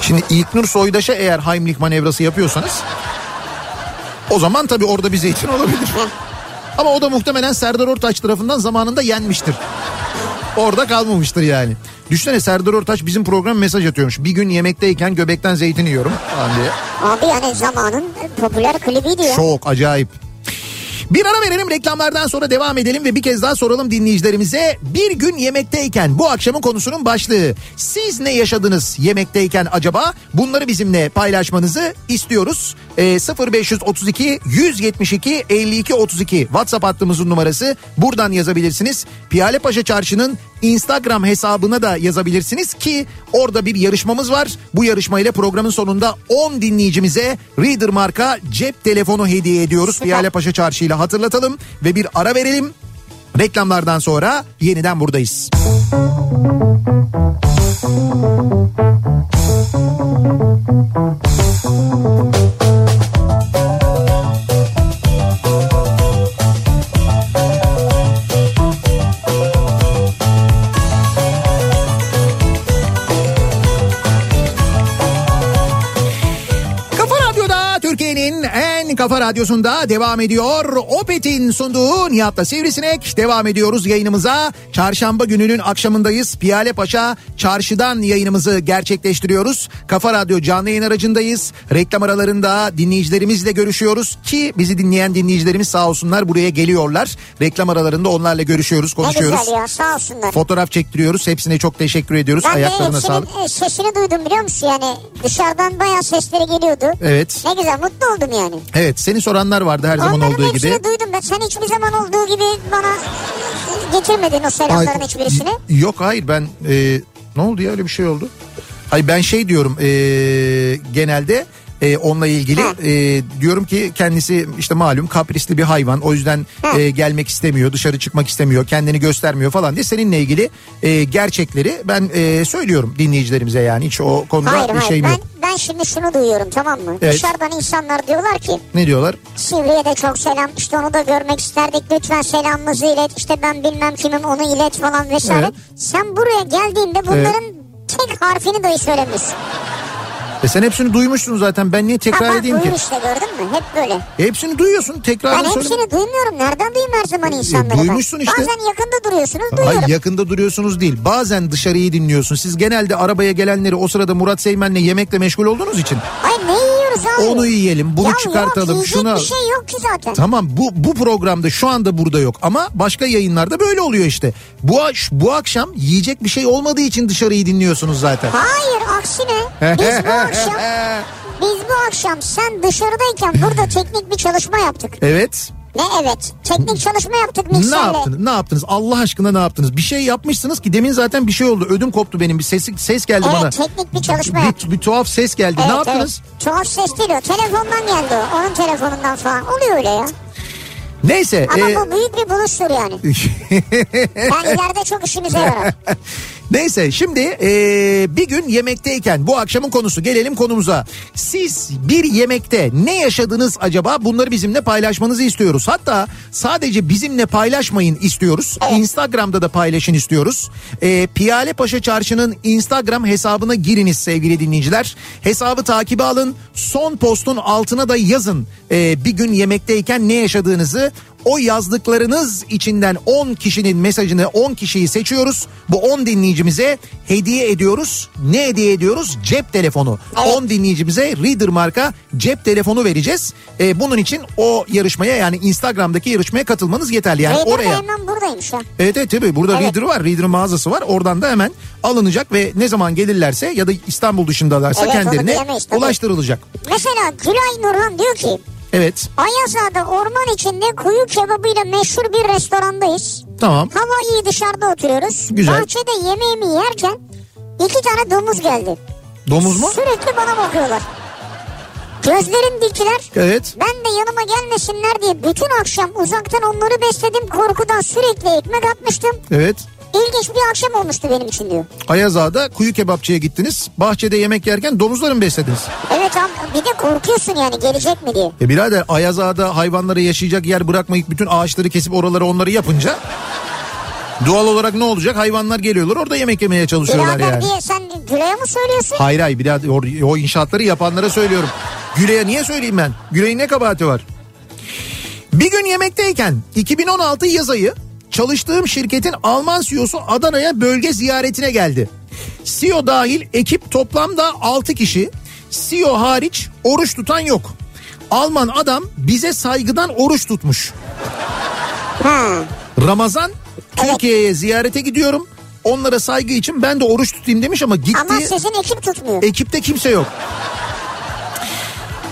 A: Şimdi İlknur Soydaş'a eğer Heimlich manevrası yapıyorsanız o zaman tabii orada bir zeytin olabilir. Ama o da muhtemelen Serdar Ortaç tarafından zamanında yenmiştir. Orada kalmamıştır yani. Düşünsene Serdar Ortaç bizim program mesaj atıyormuş. Bir gün yemekteyken göbekten zeytin yiyorum falan diye.
B: Abi yani zamanın popüler klibiydi ya.
A: Çok acayip. Bir ara verelim reklamlardan sonra devam edelim ve bir kez daha soralım dinleyicilerimize. Bir gün yemekteyken bu akşamın konusunun başlığı. Siz ne yaşadınız yemekteyken acaba? Bunları bizimle paylaşmanızı istiyoruz. Ee, 0532 172 52 32 WhatsApp hattımızın numarası. Buradan yazabilirsiniz. Piyale Paşa Çarşı'nın Instagram hesabına da yazabilirsiniz ki orada bir yarışmamız var. Bu yarışmayla programın sonunda 10 dinleyicimize Reader marka cep telefonu hediye ediyoruz. Piyale Paşa Çarşı ile hatırlatalım ve bir ara verelim. Reklamlardan sonra yeniden buradayız. Kafa kafa radyosunda devam ediyor. Opet'in sunduğu Nihat'la Sivrisinek. Devam ediyoruz yayınımıza. Çarşamba gününün akşamındayız. Piyale Paşa çarşıdan yayınımızı gerçekleştiriyoruz. Kafa Radyo canlı yayın aracındayız. Reklam aralarında dinleyicilerimizle görüşüyoruz ki bizi dinleyen dinleyicilerimiz sağ olsunlar buraya geliyorlar. Reklam aralarında onlarla görüşüyoruz,
B: Ne
A: konuşuyoruz.
B: güzel ya sağ olsunlar.
A: Fotoğraf çektiriyoruz. Hepsine çok teşekkür ediyoruz.
B: Ben
A: Ayaklarına sağlık.
B: e, sesini duydum biliyor musun yani dışarıdan bayağı sesleri geliyordu.
A: Evet.
B: Ne güzel mutlu oldum yani.
A: Evet seni soranlar vardı her zaman
B: Onların
A: olduğu
B: hepsini
A: gibi.
B: duydum ben. Sen hiçbir zaman olduğu gibi bana getirmedin o selamların
A: Ay,
B: hiçbirisini.
A: Yok hayır ben e, ne oldu ya öyle bir şey oldu. Hayır ben şey diyorum e, genelde e, onunla ilgili e, diyorum ki kendisi işte malum kaprisli bir hayvan o yüzden e, gelmek istemiyor dışarı çıkmak istemiyor kendini göstermiyor falan diye seninle ilgili e, gerçekleri ben e, söylüyorum dinleyicilerimize yani hiç o konuda
B: Hayır
A: bir
B: hayır
A: şeyim
B: ben,
A: yok.
B: Ben şimdi şunu duyuyorum tamam mı?
A: Evet.
B: Dışarıdan insanlar diyorlar ki
A: Ne diyorlar?
B: Sivri'ye de çok selam işte onu da görmek isterdik lütfen selamımızı ilet işte ben bilmem kimim onu ilet falan vesaire.
A: Evet.
B: Sen buraya geldiğinde bunların tek harfini dahi söylemiyorsun.
A: E sen hepsini duymuşsun zaten ben niye tekrar
B: ha,
A: edeyim ki?
B: işte gördün mü? Hep böyle.
A: Hepsini duyuyorsun tekrar
B: Ben
A: da söyle.
B: hepsini duymuyorum. Nereden duyayım her zaman insanları? ben?
A: duymuşsun işte.
B: Bazen yakında duruyorsunuz duyuyorum.
A: Hayır yakında duruyorsunuz değil. Bazen dışarıyı dinliyorsun. Siz genelde arabaya gelenleri o sırada Murat Seymen'le yemekle meşgul olduğunuz için.
B: Ay ne yiyoruz abi?
A: Onu yiyelim, bunu
B: ya
A: çıkartalım,
B: yok,
A: şunu al.
B: bir şey yok ki zaten.
A: Tamam bu bu programda şu anda burada yok ama başka yayınlarda böyle oluyor işte. Bu bu akşam yiyecek bir şey olmadığı için dışarıyı dinliyorsunuz zaten.
B: Hayır aksine biz bu akşam biz bu akşam sen dışarıdayken burada teknik bir çalışma yaptık.
A: Evet.
B: Ne evet teknik çalışma yaptık
A: Ne
B: mikserle.
A: yaptınız? Ne yaptınız? Allah aşkına ne yaptınız? Bir şey yapmışsınız ki demin zaten bir şey oldu. Ödüm koptu benim. Bir ses ses geldi
B: Evet
A: bana.
B: teknik bir çalışma
A: Bir,
B: yaptık.
A: bir tuhaf ses geldi. ne
B: Evet,
A: yaptınız?
B: Evet. Tuhaf ses değil o. Telefondan geldi o. Onun telefonundan falan. Oluyor öyle ya.
A: Neyse.
B: Ama
A: e,
B: bu büyük bir buluştur yani. Ben ileride çok işimize yarar.
A: Neyse şimdi eee, bir gün yemekteyken bu akşamın konusu gelelim konumuza. Siz bir yemekte ne yaşadınız acaba bunları bizimle paylaşmanızı istiyoruz. Hatta sadece bizimle paylaşmayın istiyoruz. Instagram'da da paylaşın istiyoruz. Eee Piyale Paşa Çarşı'nın Instagram hesabına giriniz sevgili dinleyiciler. Hesabı takibe alın. Son postun altına da yazın. Eee, bir gün yemekteyken ne yaşadığınızı o yazdıklarınız içinden 10 kişinin mesajını 10 kişiyi seçiyoruz. Bu 10 dinleyicimize hediye ediyoruz. Ne hediye ediyoruz? Cep telefonu. 10 dinleyicimize Reader marka cep telefonu vereceğiz. Ee, bunun için o yarışmaya yani Instagram'daki yarışmaya katılmanız yeterli. Yani
B: Reader de
A: oraya
B: hemen buradaymış ya.
A: Evet evet tabii burada
B: Evet.
A: Reader var. Reader'ın mağazası var. Oradan da hemen alınacak ve ne zaman gelirlerse ya da İstanbul dışındalarsa
B: Evet,
A: kendilerine ulaştırılacak.
B: Mesela Gülay Nurhan diyor ki
A: Evet
B: Ayazağa'da orman içinde kuyu kebabıyla meşhur bir restorandayız.
A: tamam.
B: Hava iyi dışarıda oturuyoruz.
A: Güzel.
B: Bahçede yemeğimi yerken iki tane domuz geldi.
A: Domuz mu?
B: Sürekli bana bakıyorlar. Gözlerim diktiler.
A: Evet.
B: Ben de yanıma gelmesinler diye bütün akşam uzaktan onları besledim. Korkudan sürekli ekmek atmıştım.
A: Evet.
B: İlginç bir akşam olmuştu benim için diyor.
A: Ayazağa'da kuyu kebapçıya gittiniz. Bahçede yemek yerken domuzları mı beslediniz?
B: Evet abi bir de korkuyorsun yani gelecek mi diye.
A: E birader Ayazağa'da hayvanları yaşayacak yer bırakmayıp bütün ağaçları kesip oraları onları yapınca doğal olarak ne olacak? Hayvanlar geliyorlar orada yemek yemeye çalışıyorlar
B: Birader
A: yani.
B: diye sen Gülay'a mı söylüyorsun?
A: Hayır hayır birader o, o inşaatları yapanlara söylüyorum. Güle'ye niye söyleyeyim ben? Güle'nin ne kabahati var? Bir gün yemekteyken 2016 yaz ayı çalıştığım şirketin Alman CEO'su Adana'ya bölge ziyaretine geldi. CEO dahil ekip toplamda 6 kişi. CEO hariç oruç tutan yok. Alman adam bize saygıdan oruç tutmuş.
B: Ha.
A: Ramazan Türkiye'ye ziyarete gidiyorum. Onlara saygı için ben de oruç tutayım demiş ama gitti.
B: Ama sizin ekip tutmuyor.
A: Ekipte kimse yok.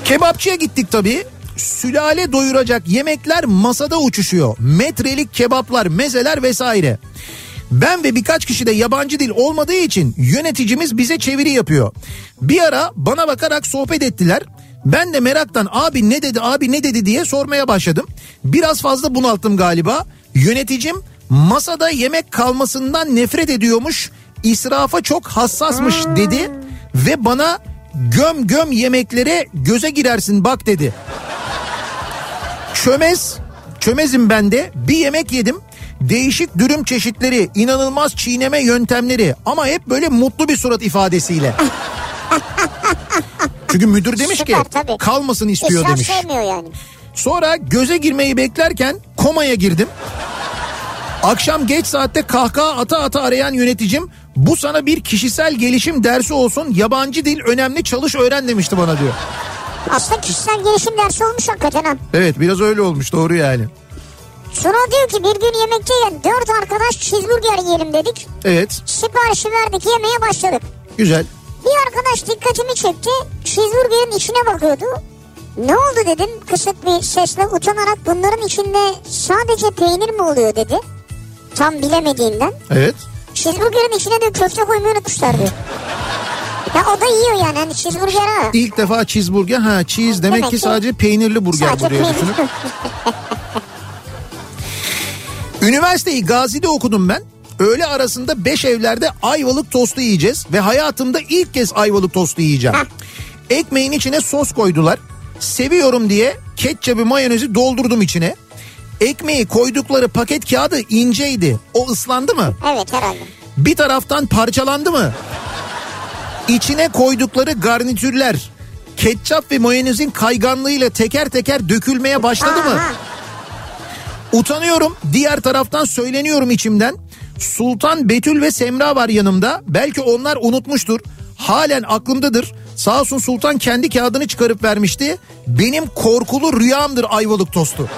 A: Kebapçıya gittik tabii. Sülale doyuracak yemekler masada uçuşuyor. Metrelik kebaplar, mezeler vesaire. Ben ve birkaç kişi de yabancı dil olmadığı için yöneticimiz bize çeviri yapıyor. Bir ara bana bakarak sohbet ettiler. Ben de meraktan abi ne dedi abi ne dedi diye sormaya başladım. Biraz fazla bunalttım galiba. Yöneticim masada yemek kalmasından nefret ediyormuş. İsrafa çok hassasmış dedi ve bana göm göm yemeklere göze girersin bak dedi. Çömez, çömezim ben de bir yemek yedim. Değişik dürüm çeşitleri, inanılmaz çiğneme yöntemleri ama hep böyle mutlu bir surat ifadesiyle. Çünkü müdür demiş ki
B: Süper, tabii.
A: kalmasın istiyor
B: İsraf
A: demiş.
B: sevmiyor yani.
A: Sonra göze girmeyi beklerken komaya girdim. Akşam geç saatte kahkaha ata ata arayan yöneticim bu sana bir kişisel gelişim dersi olsun yabancı dil önemli çalış öğren demişti bana diyor.
B: Aslında kişisel gelişim dersi olmuş hakikaten ha.
A: Evet biraz öyle olmuş doğru yani.
B: Tuna diyor ki bir gün yemekteyken dört arkadaş cheeseburger yiyelim dedik.
A: Evet
B: Siparişi verdik yemeye başladık.
A: güzel.
B: Bir arkadaş dikkatimi çekti. Cheeseburger'in içine bakıyordu. Ne oldu dedim kısık bir sesle utanarak bunların içinde sadece peynir mi oluyor dedi. Tam bilemediğinden.
A: Evet.
B: Cheeseburger'in içine de köfte koymayı unutmuşlar diyor. Ya o da yiyor yani hani cheeseburger ha.
A: İlk defa cheeseburger ha cheese demek,
B: Demek
A: ki
B: ki-
A: sadece peynirli burger
B: Sadece
A: bu diye
B: peynir.
A: düşünüp. Üniversiteyi Gazi'de okudum ben. Öğle arasında beş evlerde ayvalık tostu yiyeceğiz ve hayatımda ilk kez ayvalık tostu yiyeceğim.
B: Heh.
A: Ekmeğin içine sos koydular. Seviyorum diye ketçabı mayonezi doldurdum içine. Ekmeği koydukları paket kağıdı inceydi. O ıslandı mı?
B: Evet herhalde.
A: Bir taraftan parçalandı mı? İçine koydukları garnitürler ketçap ve mayonezin kayganlığıyla teker teker dökülmeye başladı mı? Utanıyorum diğer taraftan söyleniyorum içimden. Sultan Betül ve Semra var yanımda. Belki onlar unutmuştur. Halen aklımdadır. Sağ olsun Sultan kendi kağıdını çıkarıp vermişti. Benim korkulu rüyamdır ayvalık tostu.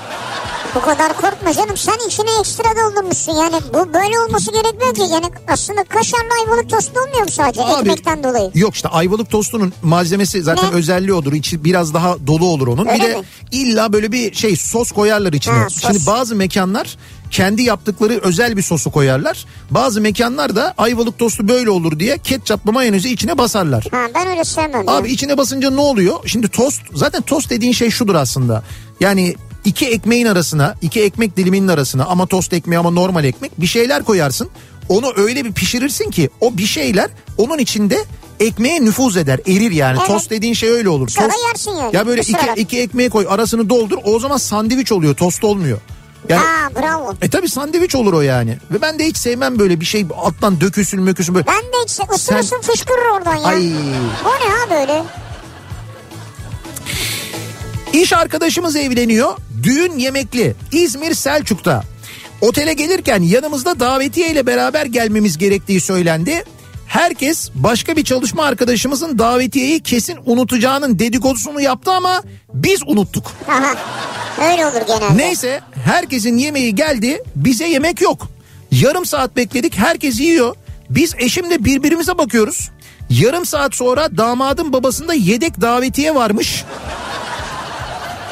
B: Bu kadar korkma canım sen içine ekstra doldurmuşsun yani bu böyle olması gerekmiyor ki yani aslında kaşarlı ayvalık tost olmuyor mu sadece
A: Abi,
B: ekmekten dolayı?
A: Yok işte ayvalık tostunun malzemesi zaten
B: Ne?
A: özelliği odur. İçi biraz daha dolu olur onun.
B: Öyle
A: bir de
B: mi?
A: illa böyle bir şey sos koyarlar içine.
B: Ha, sos.
A: Şimdi bazı mekanlar kendi yaptıkları özel bir sosu koyarlar. Bazı mekanlar da ayvalık tostu böyle olur diye ketçaplı mayonezi içine basarlar.
B: Ha ben öyle sevmem.
A: Abi
B: ya.
A: içine basınca ne oluyor? Şimdi tost zaten tost dediğin şey şudur aslında. Yani iki ekmeğin arasına iki ekmek diliminin arasına ama tost ekmeği ama normal ekmek bir şeyler koyarsın. Onu öyle bir pişirirsin ki o bir şeyler onun içinde ekmeğe nüfuz eder erir yani.
B: Evet.
A: Tost dediğin şey öyle olur.
B: Sonra
A: Tost,
B: yersin yani,
A: Ya böyle iki, iki ekmeği koy arasını doldur o zaman sandviç oluyor tost olmuyor. Yani
B: Ha bravo.
A: e tabi sandviç olur o yani. Ve ben de hiç sevmem böyle bir şey alttan dökülsün mökülsün böyle.
B: Ben de hiç ısırırsın fışkırır oradan ya.
A: Ay.
B: Bu ne ha böyle?
A: İş arkadaşımız evleniyor. Düğün yemekli. İzmir Selçuk'ta. Otele gelirken yanımızda davetiye ile beraber gelmemiz gerektiği söylendi. Herkes başka bir çalışma arkadaşımızın davetiyeyi kesin unutacağının dedikodusunu yaptı ama biz unuttuk.
B: Aha. Öyle olur genelde.
A: Neyse herkesin yemeği geldi bize yemek yok. Yarım saat bekledik herkes yiyor. Biz eşimle birbirimize bakıyoruz. Yarım saat sonra damadın babasında yedek davetiye varmış.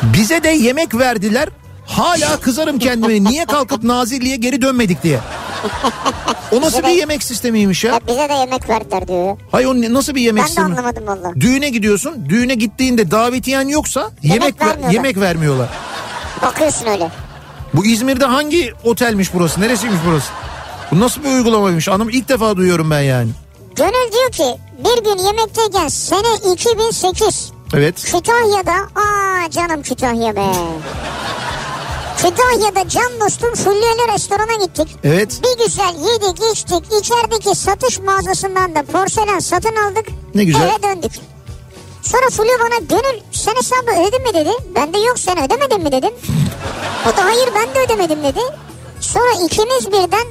A: Bize de yemek verdiler. Hala kızarım kendime niye kalkıp Nazilli'ye geri dönmedik diye. O nasıl bir yemek sistemiymiş ya?
B: Ya bize de yemek verdiler diyor.
A: Hay o nasıl bir yemek
B: Ben de
A: sistemi?
B: anlamadım valla.
A: Düğüne gidiyorsun. Düğüne gittiğinde davetiyen yoksa yemek ver-
B: vermiyorlar.
A: yemek vermiyorlar.
B: Bakıyorsun öyle.
A: Bu İzmir'de hangi otelmiş burası? Neresiymiş burası? Bu nasıl bir uygulamaymış? Anım ilk defa duyuyorum ben yani.
B: Gönül diyor ki bir gün yemekteyken sene 2008
A: Evet.
B: Kütahya'da aa canım Kütahya be. Kütahya'da can dostum Fulyeli restorana gittik.
A: Evet.
B: Bir güzel yedik içtik içerideki satış mağazasından da porselen satın aldık.
A: Ne güzel.
B: Eve döndük. Sonra Fulya bana gönül sen hesabı ödedin mi dedi. Ben de yok sen ödemedin mi dedim. O da hayır ben de ödemedim dedi. Sonra ikimiz birden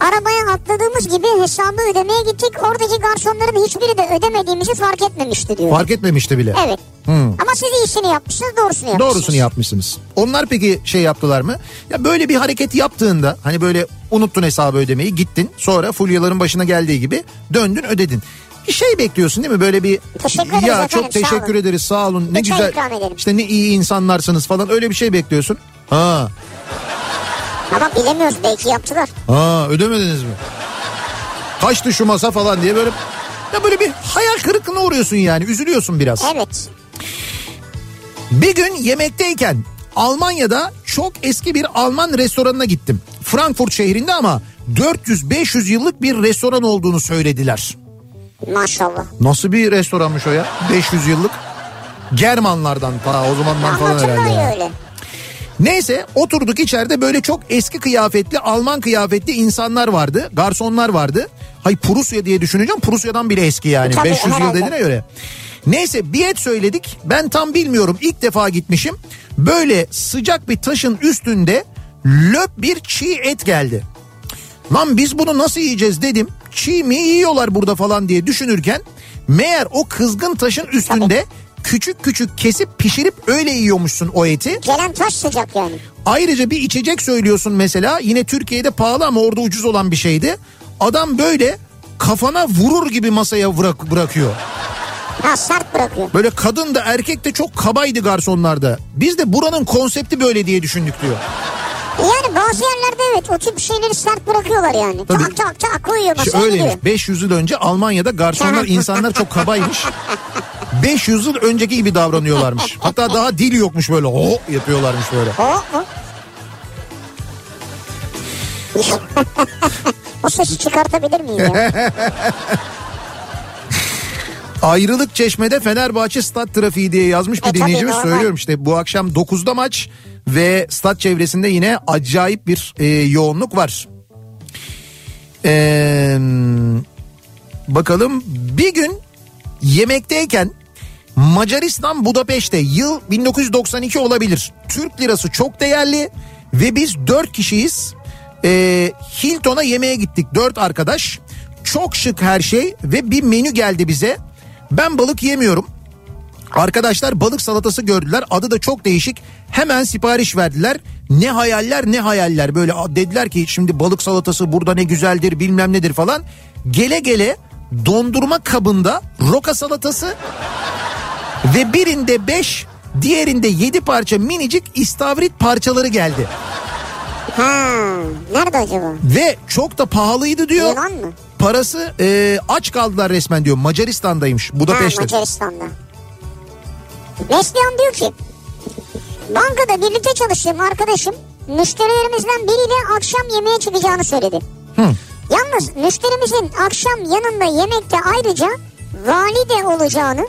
B: arabaya atladığımız gibi hesabı ödemeye gittik. Oradaki garsonların hiçbiri de ödemediğimizi fark etmemişti diyor.
A: Fark etmemişti bile.
B: Evet.
A: Hmm.
B: Ama siz iyisini yapmışsınız doğrusunu yapmışsınız.
A: Doğrusunu yapmışsınız. Onlar peki şey yaptılar mı? Ya böyle bir hareket yaptığında hani böyle unuttun hesabı ödemeyi gittin sonra fulyaların başına geldiği gibi döndün ödedin. Bir şey bekliyorsun değil mi? Böyle bir
B: Teşekkür
A: ya
B: efendim,
A: çok
B: sağ
A: teşekkür
B: olun.
A: ederiz sağ olun ne
B: çay
A: güzel işte ne iyi insanlarsınız falan öyle bir şey bekliyorsun. Ha,
B: Ama bilemiyoruz belki yaptılar.
A: ha ödemediniz mi? Kaçtı şu masa falan diye böyle ya böyle bir hayal kırıklığına uğruyorsun yani üzülüyorsun biraz.
B: Evet.
A: Bir gün yemekteyken Almanya'da çok eski bir Alman restoranına gittim. Frankfurt şehrinde ama 400-500 yıllık bir restoran olduğunu söylediler.
B: Maşallah.
A: Nasıl bir restoranmış o ya? 500 yıllık. Germanlardan ta o zamandan falan herhalde.
B: Öyle.
A: Neyse oturduk içeride böyle çok eski kıyafetli Alman kıyafetli insanlar vardı. Garsonlar vardı. Hay Prusya diye düşüneceğim. Prusya'dan bile eski yani.
B: Tabii,
A: 500 yıl
B: herhalde.
A: dediğine göre. Neyse bir et söyledik. Ben tam bilmiyorum. ilk defa gitmişim. Böyle sıcak bir taşın üstünde löp bir çiğ et geldi. Lan biz bunu nasıl yiyeceğiz dedim. Çiğ mi yiyorlar burada falan diye düşünürken meğer o kızgın taşın üstünde küçük küçük kesip pişirip öyle yiyormuşsun o eti.
B: Gelen taş sıcak yani.
A: Ayrıca bir içecek söylüyorsun mesela yine Türkiye'de pahalı ama orada ucuz olan bir şeydi. Adam böyle kafana vurur gibi masaya bırak, bırakıyor.
B: Ha sert bırakıyor.
A: Böyle kadın da erkek de çok kabaydı garsonlarda. Biz de buranın konsepti böyle diye düşündük diyor.
B: Yani bazı yerlerde evet o tip şeyleri sert bırakıyorlar yani.
A: Tabii.
B: Tak tak tak koyuyor
A: İşte
B: masaya
A: öyleymiş.
B: gidiyor.
A: 500 yıl önce Almanya'da garsonlar insanlar çok kabaymış. 500 yıl önceki gibi davranıyorlarmış. Hatta daha dil yokmuş böyle. O yapıyorlarmış böyle.
B: O mu? o sesi çıkartabilir miyim ya?
A: Ayrılık Çeşme'de Fenerbahçe stat trafiği diye yazmış bir
B: E,
A: dinleyicimiz söylüyorum işte bu akşam 9'da maç ve stat çevresinde yine acayip bir e, yoğunluk var. Ee, bakalım bir gün Yemekteyken Macaristan Budapeşte yıl 1992 olabilir. Türk lirası çok değerli ve biz dört kişiyiz. Ee, Hilton'a yemeğe gittik dört arkadaş. Çok şık her şey ve bir menü geldi bize. Ben balık yemiyorum. Arkadaşlar balık salatası gördüler. Adı da çok değişik. Hemen sipariş verdiler. Ne hayaller ne hayaller. Böyle dediler ki şimdi balık salatası burada ne güzeldir bilmem nedir falan. Gele gele dondurma kabında roka salatası ve birinde beş diğerinde yedi parça minicik istavrit parçaları geldi.
B: Ha, nerede acaba?
A: Ve çok da pahalıydı diyor.
B: Yunan mı?
A: Parası e, aç kaldılar resmen diyor. Macaristan'daymış Budapeşte.
B: Ha, Macaristan'da. Neslihan diyor ki bankada birlikte çalıştığım arkadaşım müşterilerimizden biriyle akşam yemeğe çıkacağını söyledi.
A: Hı.
B: Yalnız müşterimizin akşam yanında yemekte ayrıca vali de olacağını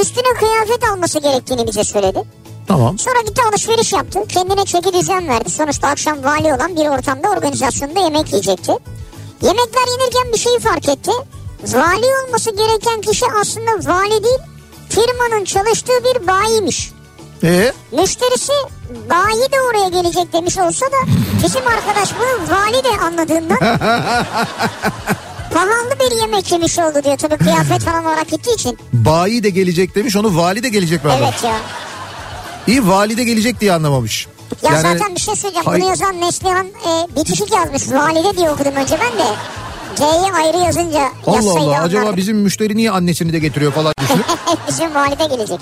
B: üstüne kıyafet alması gerektiğini bize söyledi.
A: Tamam.
B: Sonra gitti alışveriş yaptı. Kendine çeki düzen verdi. Sonuçta akşam vali olan bir ortamda organizasyonda yemek yiyecekti. Yemekler yenirken bir şeyi fark etti. Vali olması gereken kişi aslında vali değil, firmanın çalıştığı bir bayiymiş.
A: Ee?
B: Müşterisi bayi de oraya gelecek demiş olsa da bizim arkadaş bunu vali de anladığından pahalı bir yemek yemiş oldu diyor tabii kıyafet falan olarak gittiği için.
A: Bayi de gelecek demiş onu vali de gelecek mi adam?
B: Evet ya.
A: İyi vali de gelecek diye anlamamış.
B: Ya
A: Yani-
B: zaten bir şey söyleyeceğim.
A: Hay-
B: Bunu yazan Neslihan e, bitişik yazmış. Valide diye okudum önce ben de. C'yi ayrı yazınca
A: Allah Allah acaba
B: anlardım.
A: bizim müşteri niye annesini de getiriyor falan düşünüp.
B: Bizim valide gelecek.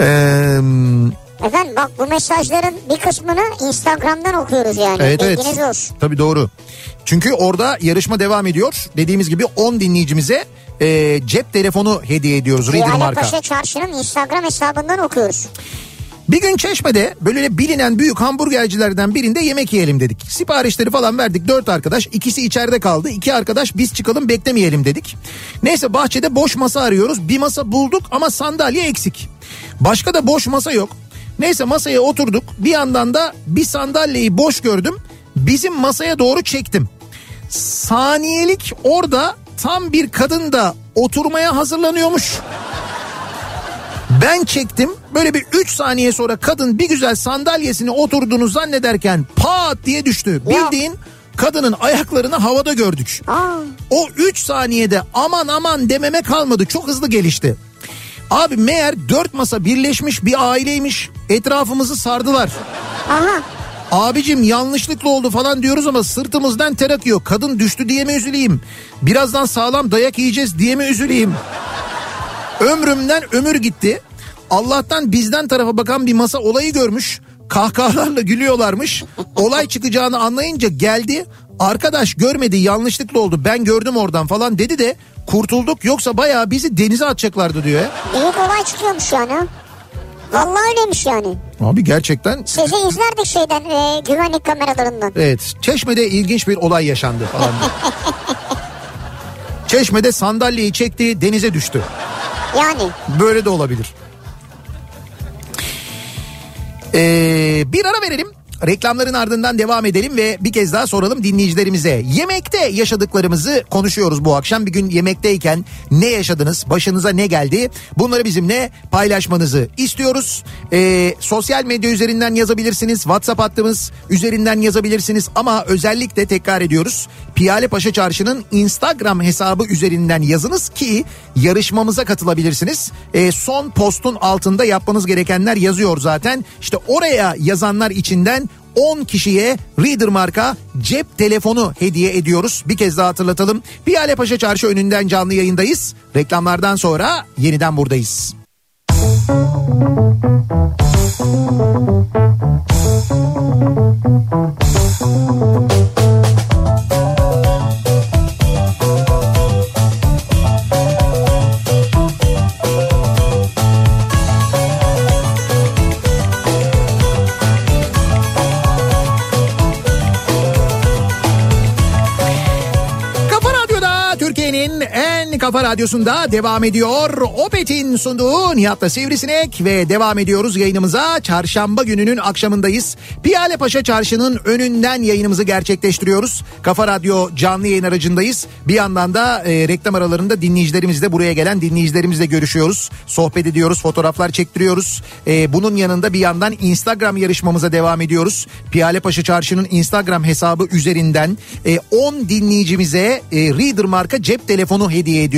A: Eee,
B: Efendim bak bu mesajların bir kısmını Instagram'dan okuyoruz yani.
A: evet
B: Bilginiz
A: evet.
B: olsun.
A: Tabii doğru. Çünkü orada yarışma devam ediyor. Dediğimiz gibi 10 dinleyicimize e, cep telefonu hediye ediyoruz Reader marka.
B: Paşa Çarşı'nın Instagram hesabından okuyoruz.
A: Bir gün Çeşme'de böyle bilinen büyük hamburgercilerden birinde yemek yiyelim dedik. Siparişleri falan verdik dört arkadaş. ikisi içeride kaldı. iki arkadaş biz çıkalım beklemeyelim dedik. Neyse bahçede boş masa arıyoruz. Bir masa bulduk ama sandalye eksik. Başka da boş masa yok. Neyse masaya oturduk. Bir yandan da bir sandalyeyi boş gördüm. Bizim masaya doğru çektim. Saniyelik orada tam bir kadın da oturmaya hazırlanıyormuş. Ben çektim böyle bir 3 saniye sonra kadın bir güzel sandalyesine oturduğunu zannederken pat diye düştü. Bildiğin kadının ayaklarını havada gördük.
B: Aa,
A: O 3 saniyede aman aman dememe kalmadı çok hızlı gelişti. Abi meğer 4 masa birleşmiş bir aileymiş etrafımızı sardılar.
B: aha.
A: Abicim yanlışlıkla oldu falan diyoruz ama sırtımızdan ter akıyor. Kadın düştü diye mi üzüleyim? Birazdan sağlam dayak yiyeceğiz diye mi üzüleyim? Ömrümden ömür gitti. Allah'tan bizden tarafa bakan bir masa olayı görmüş. Kahkahalarla gülüyorlarmış. Olay çıkacağını anlayınca geldi. Arkadaş görmedi yanlışlıkla oldu ben gördüm oradan falan dedi de kurtulduk yoksa bayağı bizi denize atacaklardı diyor ya.
B: Büyük olay çıkıyormuş yani. Vallahi öyleymiş yani.
A: Abi gerçekten
B: Sizi izlerdik şeyden e, güvenlik kameralarından.
A: Evet Çeşme'de ilginç bir olay yaşandı falan. Çeşme'de sandalyeyi çekti denize düştü.
B: Yani
A: Böyle de olabilir. Ee, bir ara verelim. Reklamların ardından devam edelim ve bir kez daha soralım dinleyicilerimize. Yemekte yaşadıklarımızı konuşuyoruz bu akşam. Bir gün yemekteyken ne yaşadınız? Başınıza ne geldi? Bunları bizimle paylaşmanızı istiyoruz. Ee, sosyal medya üzerinden yazabilirsiniz. WhatsApp hattımız üzerinden yazabilirsiniz. Ama özellikle tekrar ediyoruz. Piyale Paşa Çarşı'nın Instagram hesabı üzerinden yazınız ki yarışmamıza katılabilirsiniz. Ee, son postun altında yapmanız gerekenler yazıyor zaten. İşte oraya yazanlar içinden 10 kişiye Reader marka cep telefonu hediye ediyoruz. Bir kez daha hatırlatalım. Piyale Paşa Çarşı önünden canlı yayındayız. Reklamlardan sonra yeniden buradayız. Kafa Kafa Radyosu'nda devam ediyor. Opet'in sunduğu Nihat'la Sivrisinek ve devam ediyoruz yayınımıza. Çarşamba gününün akşamındayız. Piyale Paşa Çarşı'nın önünden yayınımızı gerçekleştiriyoruz. Kafa Radyo canlı yayın aracındayız. Bir yandan da e, reklam aralarında dinleyicilerimizle buraya gelen dinleyicilerimizle görüşüyoruz. Sohbet ediyoruz, fotoğraflar çektiriyoruz. E, bunun yanında bir yandan Instagram yarışmamıza devam ediyoruz. Piyale Paşa Çarşı'nın Instagram hesabı üzerinden e, 10 dinleyicimize e, Reader marka cep telefonu hediye ediyoruz.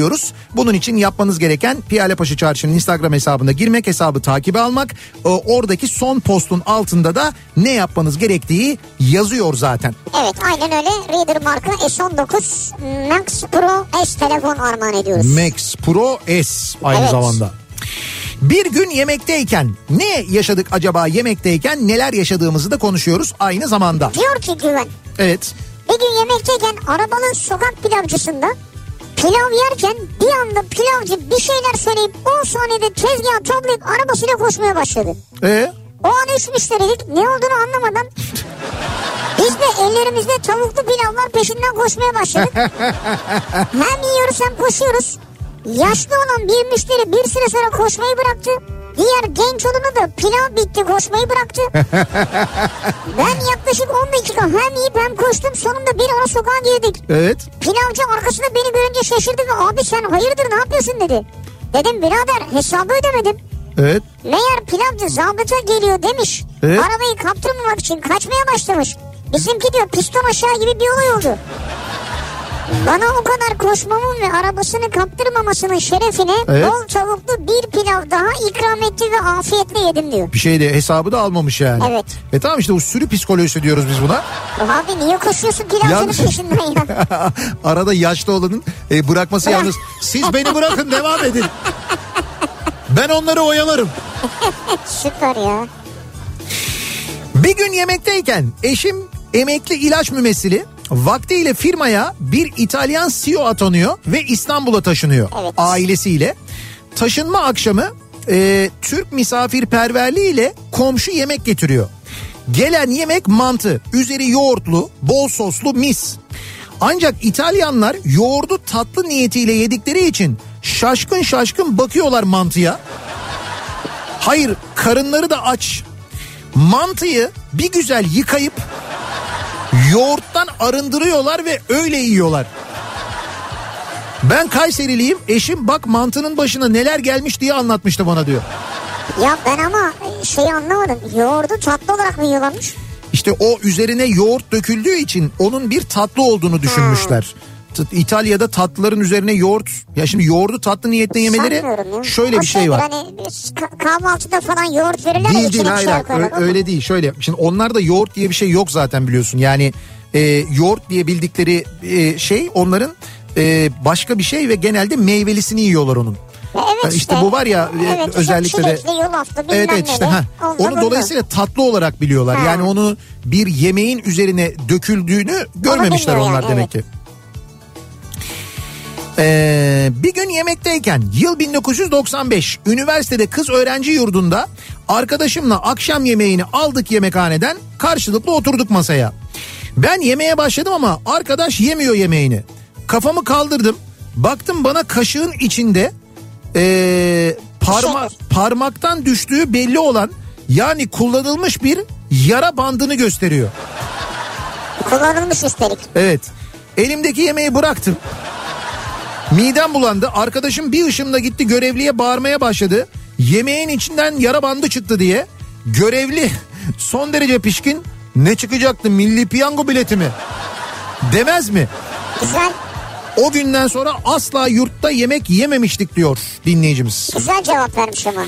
A: Bunun için yapmanız gereken Piyale Paşa Çarşı'nın Instagram hesabına girmek, hesabı takibe almak. E, oradaki son postun altında da ne yapmanız gerektiği yazıyor zaten.
B: Evet aynen öyle. Reader marka S19 Max Pro S telefon armağan ediyoruz.
A: Max Pro S aynı
B: Evet.
A: zamanda. Bir gün yemekteyken ne yaşadık acaba yemekteyken neler yaşadığımızı da konuşuyoruz aynı zamanda.
B: Diyor ki Güven.
A: Evet.
B: Bir gün yemekteyken arabalı sokak pilavcısında pilav yerken bir anda pilavcı bir şeyler söyleyip 10 saniyede tezgahı toplayıp arabasıyla koşmaya başladı.
A: E
B: O an üç müşteriydik ne olduğunu anlamadan biz de ellerimizde tavuklu pilavlar peşinden koşmaya başladık. hem yiyoruz hem koşuyoruz. Yaşlı olan bir müşteri bir süre sonra koşmayı bıraktı. Diğer genç olanı da pilav bitti koşmayı bıraktı. ben yaklaşık 10 dakika hem yiyip hem koştum sonunda bir ara sokağa girdik.
A: evet.
B: Pilavcı arkasında beni görünce şaşırdı ve abi sen hayırdır ne yapıyorsun dedi. Dedim birader hesabı ödemedim.
A: Evet.
B: Meğer pilavcı zabıta geliyor demiş.
A: Evet.
B: Arabayı kaptırmamak için kaçmaya başlamış. Bizimki diyor piston aşağı gibi bir olay oldu. Bana o kadar koşmamın ve arabasını kaptırmamasının şerefine
A: Evet.
B: bol tavuklu bir pilav daha ikram etti ve afiyetle yedim diyor.
A: Bir şey de hesabı da almamış yani.
B: Evet.
A: E tamam işte bu sürü psikolojisi diyoruz biz buna.
B: Abi niye koşuyorsun pilavcının peşinden ya?
A: Arada yaşlı olanın e, bırakması yalnız. Siz beni bırakın devam edin. Ben onları oyalarım.
B: Süper ya.
A: Bir gün yemekteyken eşim emekli ilaç mümessili vaktiyle firmaya bir İtalyan CEO atanıyor ve İstanbul'a taşınıyor
B: Evet.
A: ailesiyle. Taşınma akşamı e, Türk misafirperverliğiyle komşu yemek getiriyor. Gelen yemek mantı, üzeri yoğurtlu, bol soslu mis. Ancak İtalyanlar yoğurdu tatlı niyetiyle yedikleri için şaşkın şaşkın bakıyorlar mantıya. Hayır karınları da aç. Mantıyı bir güzel yıkayıp yoğurttan arındırıyorlar ve öyle yiyorlar. Ben Kayseriliyim eşim bak mantının başına neler gelmiş diye anlatmıştı bana diyor.
B: Ya ben ama şeyi anlamadım. Yoğurdu tatlı olarak mı yiyorlarmış?
A: İşte o üzerine yoğurt döküldüğü için onun bir tatlı olduğunu düşünmüşler. T- İtalya'da tatlıların üzerine yoğurt ya şimdi yoğurdu tatlı niyetle yemeleri şöyle
B: O
A: bir şey var.
B: Hani kahvaltıda falan yoğurt verirler
A: Değil değil hayır. Ö- öyle değil şöyle şimdi onlarda yoğurt diye bir şey yok zaten biliyorsun yani e, yoğurt diye bildikleri e, şey onların e, başka bir şey ve genelde meyvelisini yiyorlar onun.
B: Evet
A: Yani
B: işte.
A: işte bu var ya, e,
B: evet,
A: özellikle de-
B: yulaflı
A: Evet evet işte ha. Onu dolayısıyla tatlı olarak biliyorlar.
B: Ha.
A: Yani onu bir yemeğin üzerine döküldüğünü görmemişler onlar
B: yani,
A: demek ki. Ee, bir gün yemekteyken yıl 1995 üniversitede kız öğrenci yurdunda arkadaşımla akşam yemeğini aldık yemekhaneden karşılıklı oturduk masaya. Ben yemeğe başladım ama arkadaş yemiyor yemeğini. Kafamı kaldırdım baktım bana kaşığın içinde ee, parma, parmaktan düştüğü belli olan yani kullanılmış bir yara bandını gösteriyor.
B: Kullanılmış üstelik.
A: Evet. Elimdeki yemeği bıraktım. Midem bulandı. Arkadaşım bir ışımda gitti görevliye bağırmaya başladı. Yemeğin içinden yara bandı çıktı diye. Görevli son derece pişkin. Ne çıkacaktı milli piyango bileti mi? Demez mi?
B: Güzel.
A: O günden sonra asla yurtta yemek yememiştik diyor dinleyicimiz.
B: Güzel cevap vermiş ama.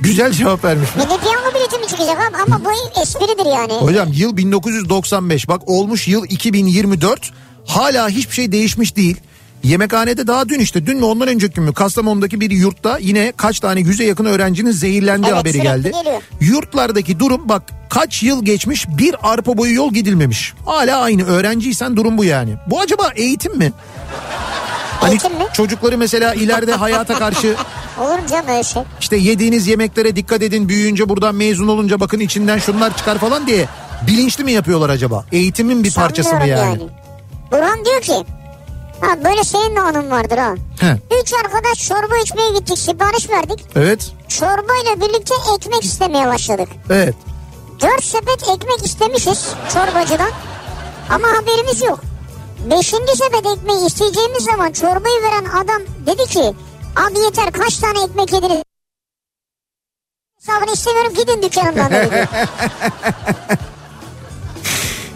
A: Güzel cevap vermiş.
B: Milli piyango bileti mi çıkacak abi? Ama bu espridir yani.
A: Hocam yıl 1995 bak olmuş yıl 2024 hala hiçbir şey değişmiş değil. Yemekhanede daha dün işte dün mü ondan önceki gün mü Kastamonu'daki bir yurtta yine kaç tane yüze yakın öğrencinin zehirlendiği
B: Evet,
A: haberi geldi.
B: geliyor.
A: Yurtlardaki durum bak kaç yıl geçmiş bir arpa boyu yol gidilmemiş. Hala aynı öğrenciysen durum bu yani. Bu acaba eğitim mi? Hani
B: Eğitim mi?
A: çocukları mesela ileride hayata karşı
B: Olur canım öyle şey?
A: işte yediğiniz yemeklere dikkat edin büyüyünce buradan mezun olunca bakın içinden şunlar çıkar falan diye bilinçli mi yapıyorlar acaba? Eğitimin bir parçası mı
B: Sanmıyorum
A: yani?
B: Burhan diyor ki Ha böyle senin de anın vardır ha.
A: He.
B: Üç arkadaş çorba içmeye gittik sipariş verdik.
A: Evet.
B: Çorbayla birlikte ekmek istemeye başladık.
A: Evet.
B: Dört sepet ekmek istemişiz çorbacıdan. Ama haberimiz yok. Beşinci sepet ekmeği isteyeceğimiz zaman çorbayı veren adam dedi ki abi yeter kaç tane ekmek yediniz? Hesabını istemiyorum gidin dükkanımdan dedi.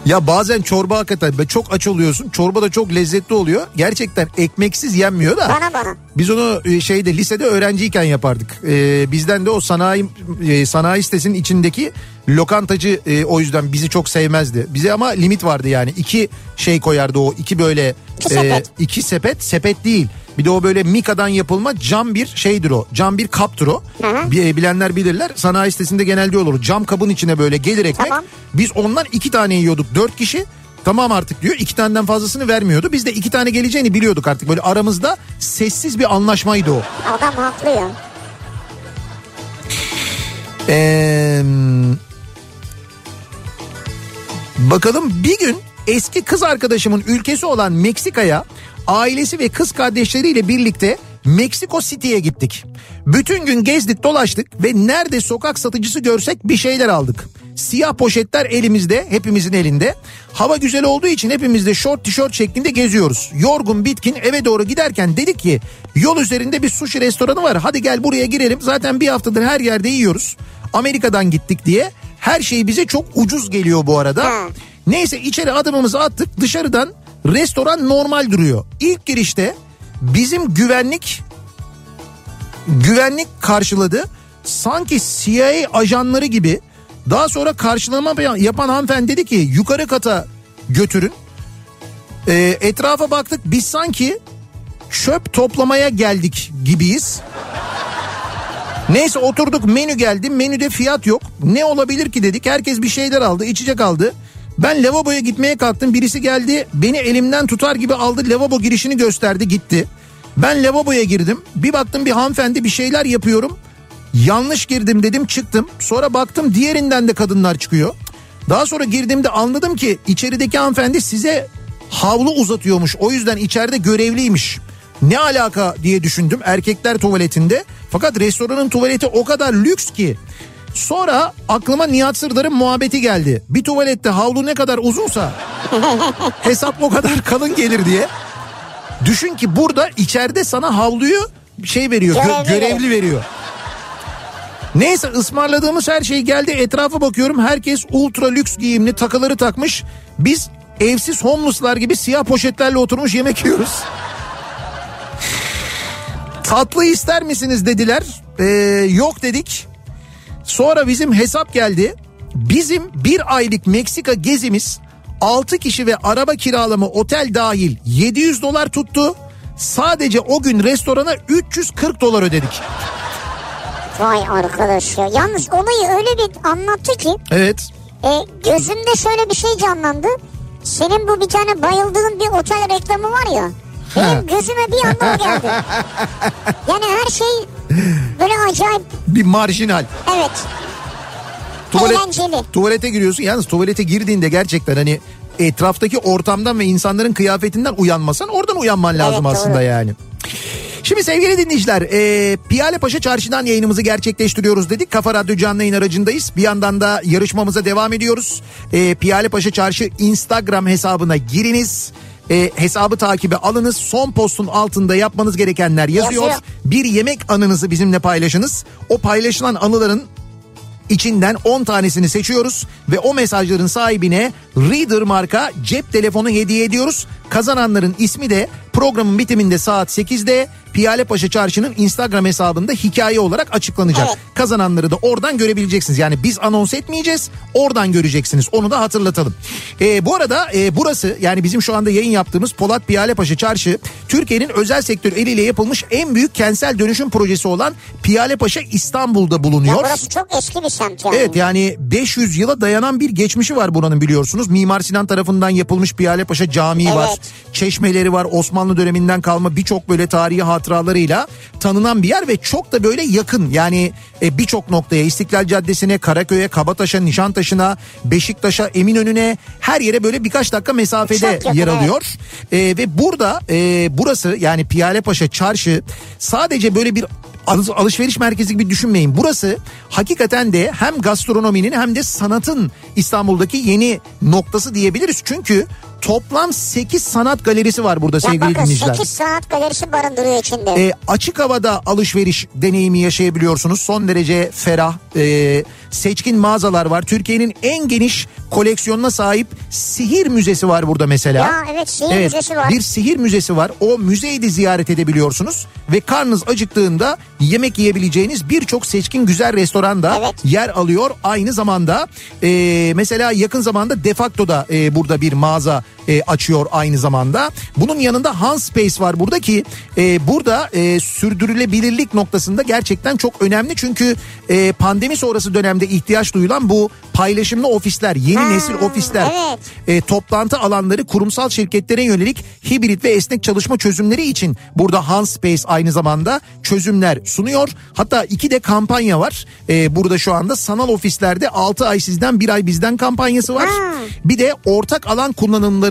A: Ya bazen çorba hakikaten be- çok aç oluyorsun. Çorba da çok lezzetli oluyor. Gerçekten ekmeksiz yenmiyor da.
B: bana bana.
A: Biz onu e, şeyde lisede öğrenciyken yapardık. Ee, bizden de o sanayi e, sanayi sitesinin içindeki lokantacı e, o yüzden bizi çok sevmezdi. Bize ama limit vardı yani. iki şey koyardı o iki böyle
B: İki sepet.
A: iki sepet sepet değil. Bir de o böyle Mika'dan yapılma cam bir şeydir o. Cam bir kaptır o.
B: hı.
A: Bir, e, bilenler bilirler. Sanayi sitesinde genelde olur. Cam kabın içine böyle gelir ekmek.
B: Tamam.
A: Biz ondan iki tane yiyorduk. Dört kişi. Tamam artık diyor. iki taneden fazlasını vermiyordu. Biz de iki tane geleceğini biliyorduk artık. Böyle aramızda sessiz bir anlaşmaydı o.
B: Adam haklı ya.
A: Ee, bakalım bir gün eski kız arkadaşımın ülkesi olan Meksika'ya ailesi ve kız kardeşleriyle birlikte Meksiko City'ye gittik. Bütün gün gezdik dolaştık ve nerede sokak satıcısı görsek bir şeyler aldık. Siyah poşetler elimizde, hepimizin elinde. Hava güzel olduğu için hepimiz de şort tişört şeklinde geziyoruz. Yorgun bitkin eve doğru giderken dedik ki yol üzerinde bir sushi restoranı var. Hadi gel buraya girelim. Zaten bir haftadır her yerde yiyoruz. Amerika'dan gittik diye. Her şey bize çok ucuz geliyor bu arada. Neyse içeri adımımızı attık. Dışarıdan restoran normal duruyor. İlk girişte bizim güvenlik güvenlik karşıladı. Sanki CIA ajanları gibi. Daha sonra karşılama yapan hanımefendi dedi ki yukarı kata götürün. Ee, etrafa baktık biz sanki çöp toplamaya geldik gibiyiz. Neyse oturduk menü geldi menüde fiyat yok. Ne olabilir ki dedik herkes bir şeyler aldı içecek aldı. Ben lavaboya gitmeye kalktım birisi geldi beni elimden tutar gibi aldı lavabo girişini gösterdi gitti. Ben lavaboya girdim bir baktım bir hanımefendi bir şeyler yapıyorum. Yanlış girdim dedim çıktım sonra baktım diğerinden de kadınlar çıkıyor. Daha sonra girdiğimde anladım ki içerideki hanımefendi size havlu uzatıyormuş o yüzden içeride görevliymiş. Ne alaka diye düşündüm erkekler tuvaletinde. Fakat restoranın tuvaleti o kadar lüks ki. Sonra aklıma Nihat Sırdar'ın muhabbeti geldi. Bir tuvalette havlu ne kadar uzunsa hesap o kadar kalın gelir diye. Düşün ki burada içeride sana havluyu şey veriyor gö-
B: Görevli.
A: veriyor. Neyse ısmarladığımız her şey geldi etrafa bakıyorum herkes ultra lüks giyimli takıları takmış. Biz evsiz homeless'lar gibi siyah poşetlerle oturmuş yemek yiyoruz. Tatlı ister misiniz dediler. Ee, yok dedik. Sonra bizim hesap geldi. Bizim bir aylık Meksika gezimiz 6 kişi ve araba kiralama otel dahil 700 dolar tuttu. Sadece o gün restorana 340 dolar ödedik.
B: Vay arkadaş ya. Yalnız olayı öyle bir anlattı ki
A: Evet.
B: e, gözümde şöyle bir şey canlandı. Senin bu bir tane bayıldığın bir otel reklamı var ya. Benim gözüme bir anda o geldi. Yani her şey böyle acayip.
A: Bir marjinal.
B: Evet.
A: Tuvalet,
B: Eğlenceli.
A: tuvalete giriyorsun. Yalnız tuvalete girdiğinde gerçekten hani etraftaki ortamdan ve insanların kıyafetinden uyanmasan oradan uyanman lazım
B: Evet,
A: aslında
B: doğru.
A: yani. Şimdi sevgili dinleyiciler e, Piyale Paşa Çarşı'dan yayınımızı gerçekleştiriyoruz dedik. Kafa Radyo canlı yayın aracındayız. Bir yandan da yarışmamıza devam ediyoruz. E, Piyale Paşa Çarşı Instagram hesabına giriniz. E, hesabı takibe alınız. Son postun altında yapmanız gerekenler yazıyor.
B: Yazıyor.
A: Bir yemek anınızı bizimle paylaşınız. O paylaşılan anıların İçinden 10 tanesini seçiyoruz ve o mesajların sahibine Reader marka cep telefonu hediye ediyoruz. Kazananların ismi de programın bitiminde saat 8'de Piyale Paşa Çarşı'nın Instagram hesabında hikaye olarak açıklanacak.
B: Evet.
A: Kazananları da oradan görebileceksiniz. Yani biz anons etmeyeceğiz oradan göreceksiniz onu da hatırlatalım. Ee, bu arada e, burası yani bizim şu anda yayın yaptığımız Polat Piyale Paşa Çarşı Türkiye'nin özel sektör eliyle yapılmış en büyük kentsel dönüşüm projesi olan Piyale Paşa İstanbul'da
B: Ya
A: bulunuyor.
B: burası çok eski bir semt yani.
A: Evet yani 500 yıla dayanan bir geçmişi var buranın biliyorsunuz. Mimar Sinan tarafından yapılmış Piyalepaşa Camii var. Çeşmeleri var. Osmanlı döneminden kalma birçok böyle tarihi hatıralarıyla tanınan bir yer ve çok da böyle yakın. Yani e, birçok noktaya İstiklal Caddesi'ne, Karaköy'e, Kabataş'a, Nişantaşı'na, Beşiktaş'a, Eminönü'ne her yere böyle birkaç dakika mesafede
B: Çok
A: yer
B: evet.
A: alıyor. E, ve burada e, burası yani Piyalepaşa Çarşı sadece böyle bir alış- alışveriş merkezi gibi düşünmeyin. Burası hakikaten de hem gastronominin hem de sanatın İstanbul'daki yeni noktası diyebiliriz. Çünkü toplam 8 sanat galerisi var burada
B: Ya
A: sevgili
B: bakın
A: dinleyiciler.
B: 8 saat galerisi barındırıyor içinde.
A: E, açık havada alışveriş deneyimi yaşayabiliyorsunuz. Son derece ferah, e, seçkin mağazalar var. Türkiye'nin en geniş koleksiyonuna sahip sihir müzesi var burada mesela.
B: Ya evet, sihir müzesi var.
A: Bir sihir müzesi var. O müzeyi de ziyaret edebiliyorsunuz. Ve karnınız acıktığında yemek yiyebileceğiniz birçok seçkin güzel restoran da
B: Evet.
A: yer alıyor. Aynı zamanda e, mesela yakın zamanda Defacto'da e, burada bir mağaza e, açıyor aynı zamanda. Bunun yanında Hans Space var burada ki e, burada e, sürdürülebilirlik noktasında gerçekten çok önemli. Çünkü e, pandemi sonrası dönemde ihtiyaç duyulan bu paylaşımlı ofisler, yeni
B: Ha,
A: nesil ofisler,
B: evet.
A: e, toplantı alanları kurumsal şirketlere yönelik hibrit ve esnek çalışma çözümleri için burada Hans Space aynı zamanda çözümler sunuyor. Hatta iki de kampanya var. E, burada şu anda sanal ofislerde 6 ay sizden 1 ay bizden kampanyası var.
B: Ha.
A: Bir de ortak alan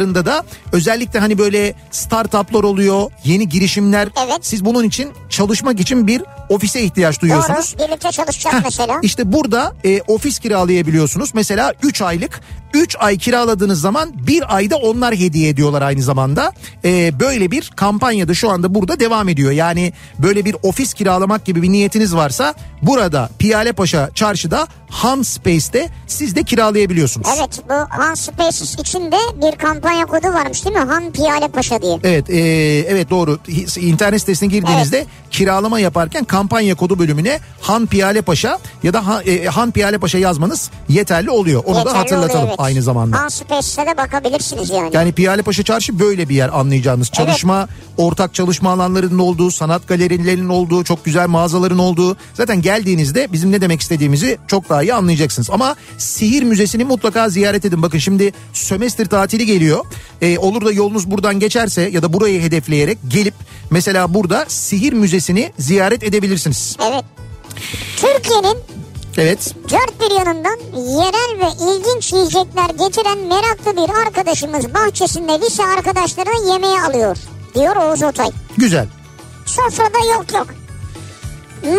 A: kullanımlarında da özellikle hani böyle startuplar oluyor, yeni girişimler.
B: Evet.
A: Siz bunun için çalışmak için bir ofise ihtiyaç duyuyorsunuz.
B: Doğru birlikte çalışacak
A: Heh,
B: mesela.
A: İşte burada e, ofis kiralayabiliyorsunuz. Mesela 3 aylık 3 ay kiraladığınız zaman bir ayda onlar hediye ediyorlar aynı zamanda. E, böyle bir kampanyada şu anda burada devam ediyor. Yani böyle bir ofis kiralamak gibi bir niyetiniz varsa burada Piyalepaşa çarşıda Ham Space'te siz de kiralayabiliyorsunuz.
B: Evet bu Han Spaces için de bir kampanya kodu varmış değil mi? Han Piyale Paşa diye.
A: Evet, e, evet doğru. İnternet sitesine girdiğinizde kiralama yaparken kampanya kodu bölümüne Han Piyale Paşa ya da Han, e, Han Piyale Paşa yazmanız yeterli oluyor. Onu da
B: Yeterli
A: hatırlatalım
B: oluyor, evet.
A: Aynı zamanda.
B: Han Spaces'e de bakabilirsiniz yani.
A: Yani Piyale Paşa Çarşı böyle bir yer anlayacağınız. Çalışma, ortak çalışma alanlarının olduğu, sanat galerilerinin olduğu, çok güzel mağazaların olduğu. Zaten geldiğinizde bizim ne demek istediğimizi çok daha iyi anlayacaksınız. Ama Sihir Müzesi'ni mutlaka ziyaret edin. Bakın şimdi sömestr tatili geliyor. Ee, olur da yolunuz buradan geçerse ya da burayı hedefleyerek gelip mesela burada Sihir Müzesi'ni ziyaret edebilirsiniz.
B: Evet. Türkiye'nin
A: Evet.
B: dört bir yanından yerel ve ilginç yiyecekler getiren meraklı bir arkadaşımız bahçesinde lise arkadaşlarını yemeğe alıyor. Diyor Oğuz Otay.
A: Güzel.
B: Sofrada yok yok.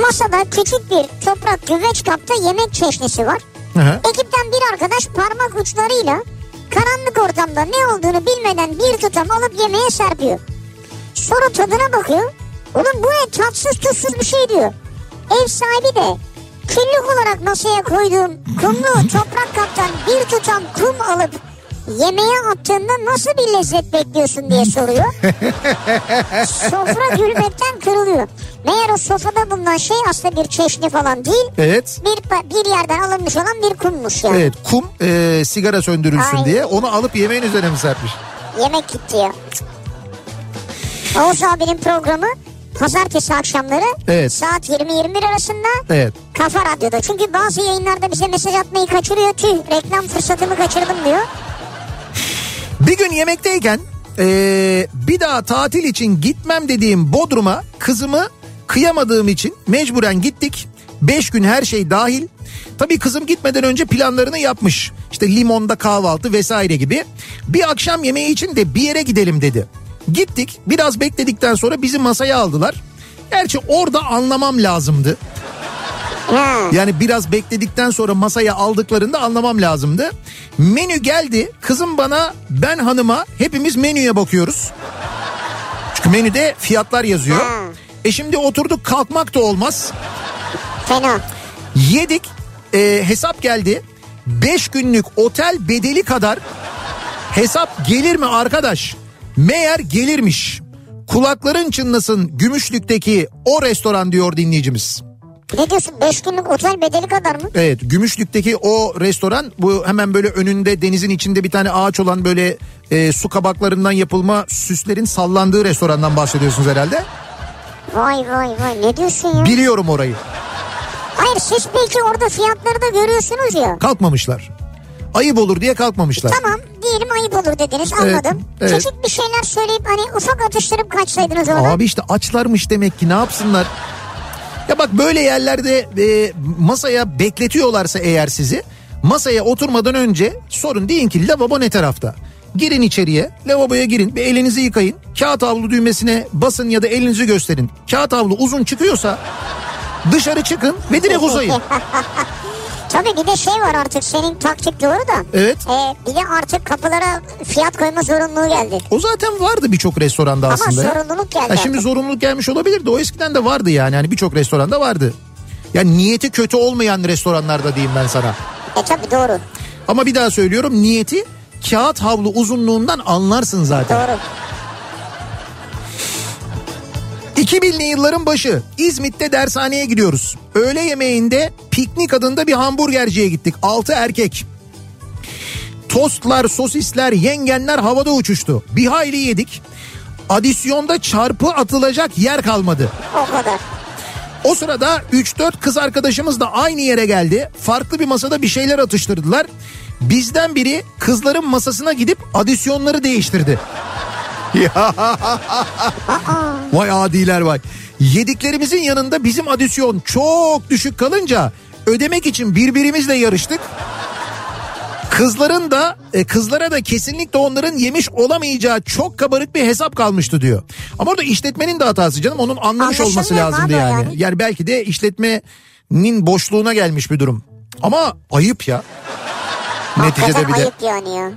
B: Masada küçük bir toprak güveç kapta yemek çeşnisi var.
A: Hı hı.
B: Ekipten bir arkadaş parmak uçlarıyla karanlık ortamda ne olduğunu bilmeden bir tutam alıp yemeğe serpiyor. Sonra tadına bakıyor. Oğlum bu ne tatsız tuzsuz bir şey diyor. Ev sahibi de küllük olarak masaya koyduğum kumlu toprak kaptan bir tutam kum alıp yemeğe attığında nasıl bir lezzet bekliyorsun diye soruyor. Sofra gülmekten kırılıyor. Meğer o sofrada bulunan şey aslında bir çeşni falan değil.
A: Evet.
B: Bir, bir yerden alınmış olan bir kummuş yani.
A: Evet kum e, sigara söndürülsün
B: Aynen.
A: diye onu alıp yemeğin üzerine mi serpmiş?
B: Yemek gitti ya. Oğuz abinin programı pazartesi akşamları
A: Evet.
B: saat 20-21 arasında
A: Evet.
B: Kafa Radyo'da. Çünkü bazı yayınlarda bize mesaj atmayı kaçırıyor. Tüh reklam fırsatımı kaçırdım diyor.
A: Bir gün yemekteyken eee, bir daha tatil için gitmem dediğim Bodrum'a kızımı kıyamadığım için mecburen gittik. Beş gün her şey dahil. Tabii kızım gitmeden önce planlarını yapmış. İşte limonda kahvaltı vesaire gibi. Bir akşam yemeği için de bir yere gidelim dedi. Gittik biraz bekledikten sonra bizi masaya aldılar. Gerçi orada anlamam lazımdı. Yani biraz bekledikten sonra masaya aldıklarında anlamam lazımdı. Menü geldi. Kızım bana ben hanıma hepimiz menüye bakıyoruz. Çünkü menüde fiyatlar yazıyor.
B: Ha.
A: E şimdi oturduk kalkmak da olmaz.
B: Fena.
A: Yedik e, hesap geldi. 5 günlük otel bedeli kadar hesap gelir mi arkadaş? Meğer gelirmiş. Kulakların çınlasın Gümüşlük'teki o restoran diyor dinleyicimiz.
B: Ne diyorsun 5 günlük otel bedeli kadar mı?
A: Evet Gümüşlük'teki o restoran bu hemen böyle önünde denizin içinde bir tane ağaç olan böyle e, su kabaklarından yapılma süslerin sallandığı restorandan bahsediyorsunuz herhalde.
B: Vay vay vay ne diyorsun ya?
A: Biliyorum orayı.
B: Hayır siz belki orada fiyatları da görüyorsunuz ya.
A: Kalkmamışlar. Ayıp olur diye kalkmamışlar.
B: Tamam diyelim ayıp olur dediniz anladım.
A: evet.
B: Küçük bir şeyler söyleyip hani ufak atıştırıp kaçsaydınız orada.
A: Abi işte açlarmış demek ki ne yapsınlar? Ya bak böyle yerlerde e, masaya bekletiyorlarsa eğer sizi masaya oturmadan önce sorun deyin ki lavabo ne tarafta? Girin içeriye lavaboya girin bir elinizi yıkayın kağıt havlu düğmesine basın ya da elinizi gösterin. Kağıt havlu uzun çıkıyorsa dışarı çıkın ve direkt uzayın.
B: Tabii bir de şey var artık senin taktik doğru da.
A: Evet.
B: Ee, bir de artık kapılara fiyat koyma zorunluluğu geldi.
A: O zaten vardı birçok restoranda
B: Ama
A: aslında. ya.
B: zorunluluk geldi
A: Ha şimdi zorunluluk gelmiş olabilir de o eskiden de vardı yani. Hani birçok restoranda vardı. Yani niyeti kötü olmayan restoranlarda diyeyim ben sana.
B: E tabii doğru.
A: Ama bir daha söylüyorum niyeti kağıt havlu uzunluğundan anlarsın zaten.
B: Doğru.
A: 2000'li yılların başı İzmit'te dershaneye gidiyoruz. Öğle yemeğinde piknik adında bir hamburgerciye gittik. 6 erkek. Tostlar, sosisler, yengenler havada uçuştu. Bir hayli yedik. Adisyonda çarpı atılacak yer kalmadı.
B: O kadar.
A: O sırada 3-4 kız arkadaşımız da aynı yere geldi. Farklı bir masada bir şeyler atıştırdılar. Bizden biri kızların masasına gidip adisyonları değiştirdi. Vay adiler vay. Yediklerimizin yanında bizim adisyon çok düşük kalınca ödemek için birbirimizle yarıştık. Kızların da e, kızlara da kesinlikle onların yemiş olamayacağı çok kabarık bir hesap kalmıştı diyor. Ama orada işletmenin de hatası canım onun anlamış olması lazımdı yani.
B: yani.
A: Yani belki de işletmenin boşluğuna gelmiş bir durum. Ama ayıp ya. Neticede bir de.
B: ayıp yani ya.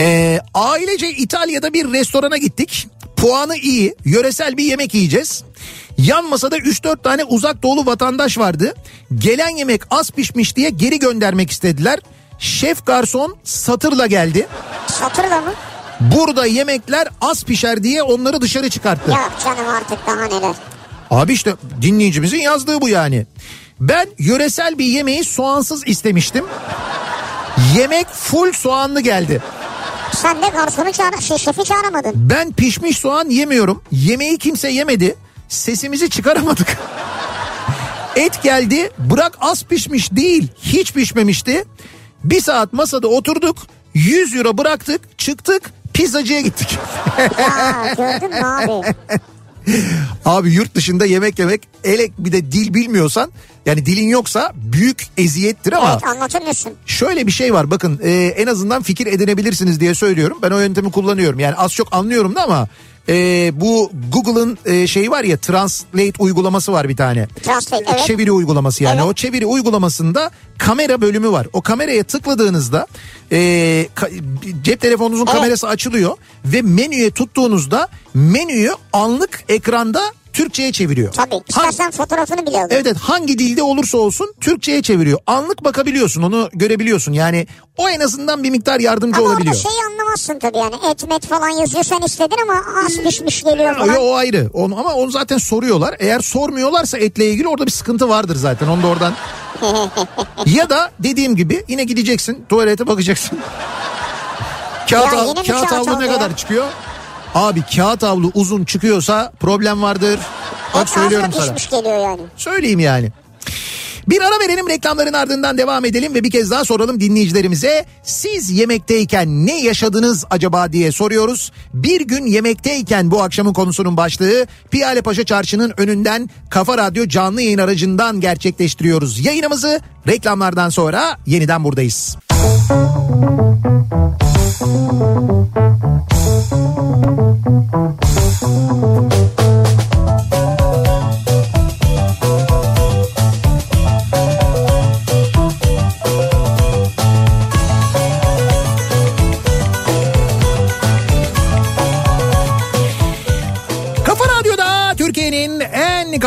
A: Ee, ailece İtalya'da bir restorana gittik. Puanı iyi, yöresel bir yemek yiyeceğiz. Yan masada 3-4 tane uzak doğulu vatandaş vardı. Gelen yemek az pişmiş diye geri göndermek istediler. Şef garson satırla geldi.
B: Satırla mı?
A: Burada yemekler az pişer diye onları dışarı çıkarttı.
B: Yok canım artık daha neler.
A: Abi işte dinleyicimizin yazdığı bu yani. Ben yöresel bir yemeği soğansız istemiştim. Yemek full soğanlı geldi.
B: Sen de garsonu çağır, şey, şefi çağıramadın.
A: Ben pişmiş soğan yemiyorum. Yemeği kimse yemedi. Sesimizi çıkaramadık. Et geldi. Bırak az pişmiş değil. Hiç pişmemişti. Bir saat masada oturduk. 100 euro bıraktık. Çıktık. Pizzacıya gittik.
B: Ya gördün mü abi?
A: Abi yurt dışında yemek yemek elek bir de dil bilmiyorsan yani dilin yoksa büyük eziyettir ama
B: Evet anlatır mısın?
A: Şöyle bir şey var bakın e, en azından fikir edinebilirsiniz diye söylüyorum. Ben o yöntemi kullanıyorum yani az çok anlıyorum da ama e, bu Google'ın e, şeyi var ya Translate uygulaması var bir tane.
B: Translate evet.
A: Çeviri uygulaması yani
B: Evet.
A: o çeviri uygulamasında kamera bölümü var. O kameraya tıkladığınızda e, ka- cep telefonunuzun
B: Evet.
A: kamerası açılıyor ve menüye tuttuğunuzda menüyü anlık ekranda Türkçe'ye çeviriyor.
B: Tabii.
A: Ha-
B: İstersen fotoğrafını bile alır.
A: Evet evet hangi dilde olursa olsun Türkçe'ye çeviriyor. Anlık bakabiliyorsun onu görebiliyorsun. Yani o en azından bir miktar yardımcı
B: Ama
A: olabiliyor.
B: orada şeyi anlamazsın tabii yani. Et met falan yazıyor sen istedin ama az pişmiş geliyor
A: Yo,
B: falan.
A: o ayrı. Onu, ama onu zaten soruyorlar. Eğer sormuyorlarsa etle ilgili orada bir sıkıntı vardır zaten. Onu da oradan. ya da dediğim gibi yine gideceksin tuvalete bakacaksın. Kağıt,
B: Ya mi
A: kağıt havlu ne kadar çıkıyor? Abi kağıt havlu uzun çıkıyorsa problem vardır. Bak
B: Et
A: söylüyorum sana.
B: geliyor yani.
A: Söyleyeyim yani. Bir ara verelim reklamların ardından devam edelim ve bir kez daha soralım dinleyicilerimize. Siz yemekteyken ne yaşadınız acaba diye soruyoruz. Bir gün yemekteyken bu akşamın konusunun başlığı Piyale Paşa Çarşı'nın önünden Kafa Radyo canlı yayın aracından gerçekleştiriyoruz. Yayınımızı reklamlardan sonra yeniden buradayız. Kafa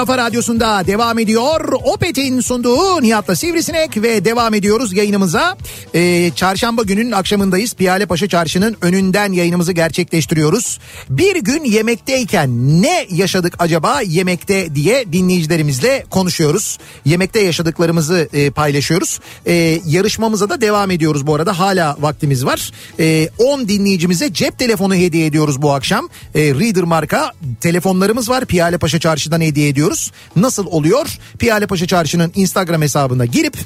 A: kafa radyosunda devam ediyor. Opet'in sunduğu Nihat'la Sivrisinek ve devam ediyoruz yayınımıza. Ee, çarşamba gününün akşamındayız. Piyale Paşa Çarşı'nın önünden yayınımızı gerçekleştiriyoruz. Bir gün yemekteyken ne yaşadık acaba yemekte diye dinleyicilerimizle konuşuyoruz. Yemekte yaşadıklarımızı e, paylaşıyoruz. E, yarışmamıza da devam ediyoruz bu arada. Hala vaktimiz var. E, 10 dinleyicimize cep telefonu hediye ediyoruz bu akşam. E, Reader marka telefonlarımız var. Piyale Paşa Çarşı'dan hediye ediyoruz. Nasıl oluyor? Piyale Paşa Çarşı'nın Instagram hesabına girip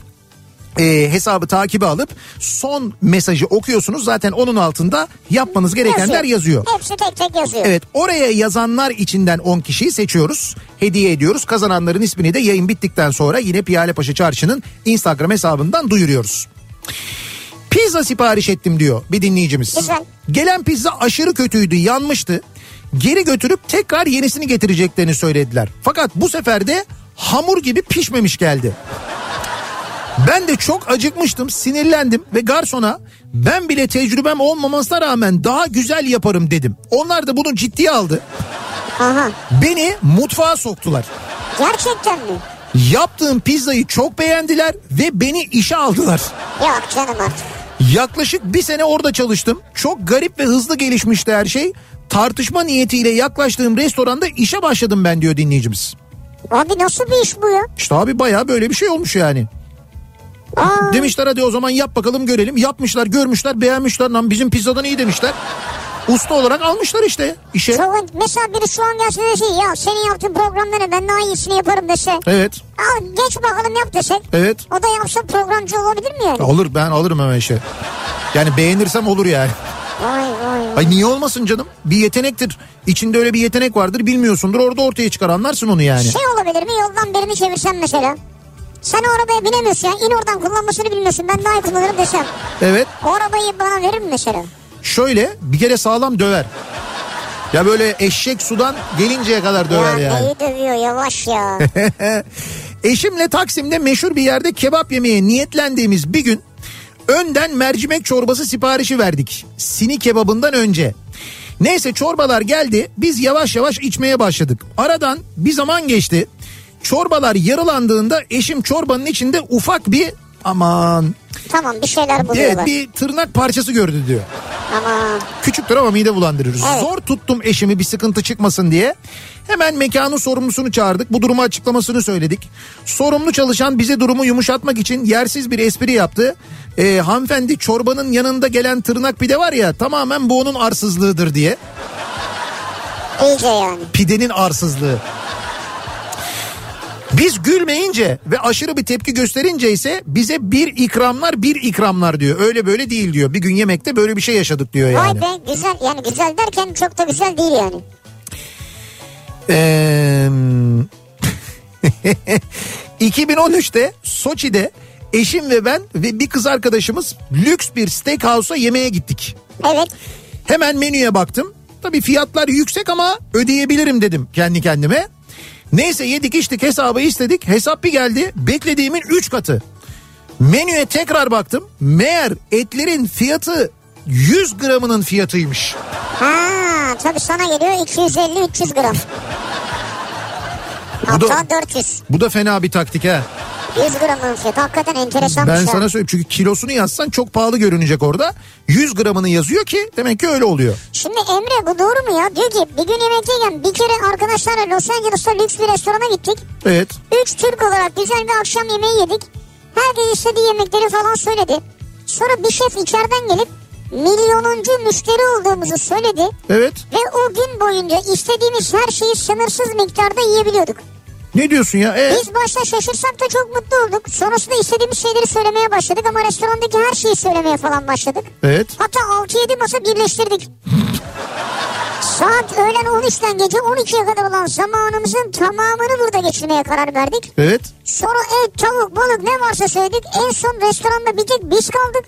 A: e, hesabı takibe alıp son mesajı okuyorsunuz. Zaten onun altında yapmanız gerekenler yazıyor.
B: Hepsi tek tek yazıyor.
A: Evet oraya yazanlar içinden 10 kişiyi seçiyoruz. Hediye ediyoruz. Kazananların ismini de yayın bittikten sonra yine Piyalepaşa Çarşı'nın Instagram hesabından duyuruyoruz. Pizza sipariş ettim diyor bir dinleyicimiz.
B: Güzel.
A: Gelen pizza aşırı kötüydü yanmıştı. Geri götürüp tekrar yenisini getireceklerini söylediler. Fakat bu sefer de hamur gibi pişmemiş geldi. Ben de çok acıkmıştım, sinirlendim ve garsona ben bile tecrübem olmamasına rağmen daha güzel yaparım dedim. Onlar da bunu ciddiye aldı.
B: Aha.
A: Beni mutfağa soktular.
B: Gerçekten mi?
A: Yaptığım pizzayı çok beğendiler ve beni işe aldılar.
B: Yok canım artık.
A: Yaklaşık bir sene orada çalıştım. Çok garip ve hızlı gelişmişti her şey. Tartışma niyetiyle yaklaştığım restoranda işe başladım ben diyor dinleyicimiz.
B: Abi nasıl bir iş bu ya?
A: İşte abi bayağı böyle bir şey olmuş yani.
B: Aa,
A: Demişler hadi o zaman yap bakalım görelim. Yapmışlar görmüşler beğenmişler. Lan bizim pizzadan iyi demişler. Usta olarak almışlar işte işe.
B: çok, mesela biri şu an gelse dese ya senin yaptığın programda ne ben daha iyisini yaparım dese.
A: Evet
B: Al geç bakalım yap desek.
A: evet.
B: O da yapsa programcı olabilir mi yani?
A: Alır ben alırım hemen işe. Yani beğenirsem olur yani. Ay niye olmasın canım? Bir yetenektir. İçinde öyle bir yetenek vardır bilmiyorsundur. Orada ortaya çıkar anlarsın onu yani.
B: Şey olabilir mi yoldan birini çevirsen mesela. Sen o arabaya binemiyorsun ya. İn oradan kullanmasını bilmiyorsun. Ben daha iyi kullanırım desem.
A: Evet
B: O arabayı bana verir mi mesela?
A: şöyle bir kere sağlam döver. Ya böyle eşek sudan gelinceye kadar döver
B: ya
A: yani.
B: neyi dövüyor yavaş ya.
A: Eşimle Taksim'de meşhur bir yerde kebap yemeye niyetlendiğimiz bir gün önden mercimek çorbası siparişi verdik. Sini kebabından önce. Neyse çorbalar geldi biz yavaş yavaş içmeye başladık. Aradan bir zaman geçti. Çorbalar yarılandığında eşim çorbanın içinde ufak bir aman
B: tamam bir şeyler
A: evet,
B: buluyorlar.
A: bir tırnak parçası gördü diyor.
B: Aman.
A: Küçüktür ama mide bulandırır.
B: Evet.
A: Zor tuttum eşimi bir sıkıntı çıkmasın diye. Hemen mekanın sorumlusunu çağırdık. Bu durumu açıklamasını söyledik. Sorumlu çalışan bize durumu yumuşatmak için yersiz bir espri yaptı. Ee, hanımefendi çorbanın yanında gelen tırnak pide var ya tamamen bu onun arsızlığıdır diye.
B: İyice yani.
A: Pidenin arsızlığı. Biz gülmeyince ve aşırı bir tepki gösterince ise bize bir ikramlar bir ikramlar diyor. Öyle böyle değil diyor. Bir gün yemekte böyle bir şey yaşadık diyor yani.
B: Vay be güzel yani güzel derken çok da güzel değil yani.
A: Ee, 2013'te Soçi'de eşim ve ben ve bir kız arkadaşımız lüks bir steakhouse'a yemeğe gittik.
B: Evet.
A: Hemen menüye baktım. Tabii fiyatlar yüksek ama ödeyebilirim dedim kendi kendime. Neyse yedik içtik hesabı istedik. Hesap bir geldi beklediğimin 3 katı. Menüye tekrar baktım. Meğer etlerin fiyatı 100 gramının fiyatıymış.
B: Ha tabii sana geliyor 250-300 gram.
A: Bu da-
B: Hatta 400.
A: Bu da fena bir taktik ha.
B: 100 gramın fiyatı hakikaten enteresan
A: Ben sana söyleyeyim çünkü kilosunu yazsan çok pahalı görünecek orada. 100 gramını yazıyor ki demek ki öyle oluyor.
B: Şimdi Emre bu doğru mu ya? Diyor ki bir gün yemekteyken bir kere arkadaşlarla Los Angeles'ta lüks bir restorana gittik.
A: Evet.
B: Üç Türk olarak güzel bir akşam yemeği yedik. Herkes istediği yemekleri falan söyledi. Sonra bir şef içeriden gelip milyonuncu müşteri olduğumuzu söyledi.
A: Evet.
B: Ve o gün boyunca istediğimiz her şeyi sınırsız miktarda yiyebiliyorduk.
A: Ne diyorsun ya? Ee,
B: Biz başta şaşırsak da çok mutlu olduk. Sonrasında istediğimiz şeyleri söylemeye başladık ama restorandaki her şeyi söylemeye falan başladık.
A: evet.
B: Hatta 6-7 masa birleştirdik. Saat öğlen 13'ten gece 12'ye kadar olan zamanımızın tamamını burada geçirmeye karar verdik.
A: Evet.
B: Sonra et, tavuk, balık ne varsa söyledik. En son restoranda bir tek biz kaldık.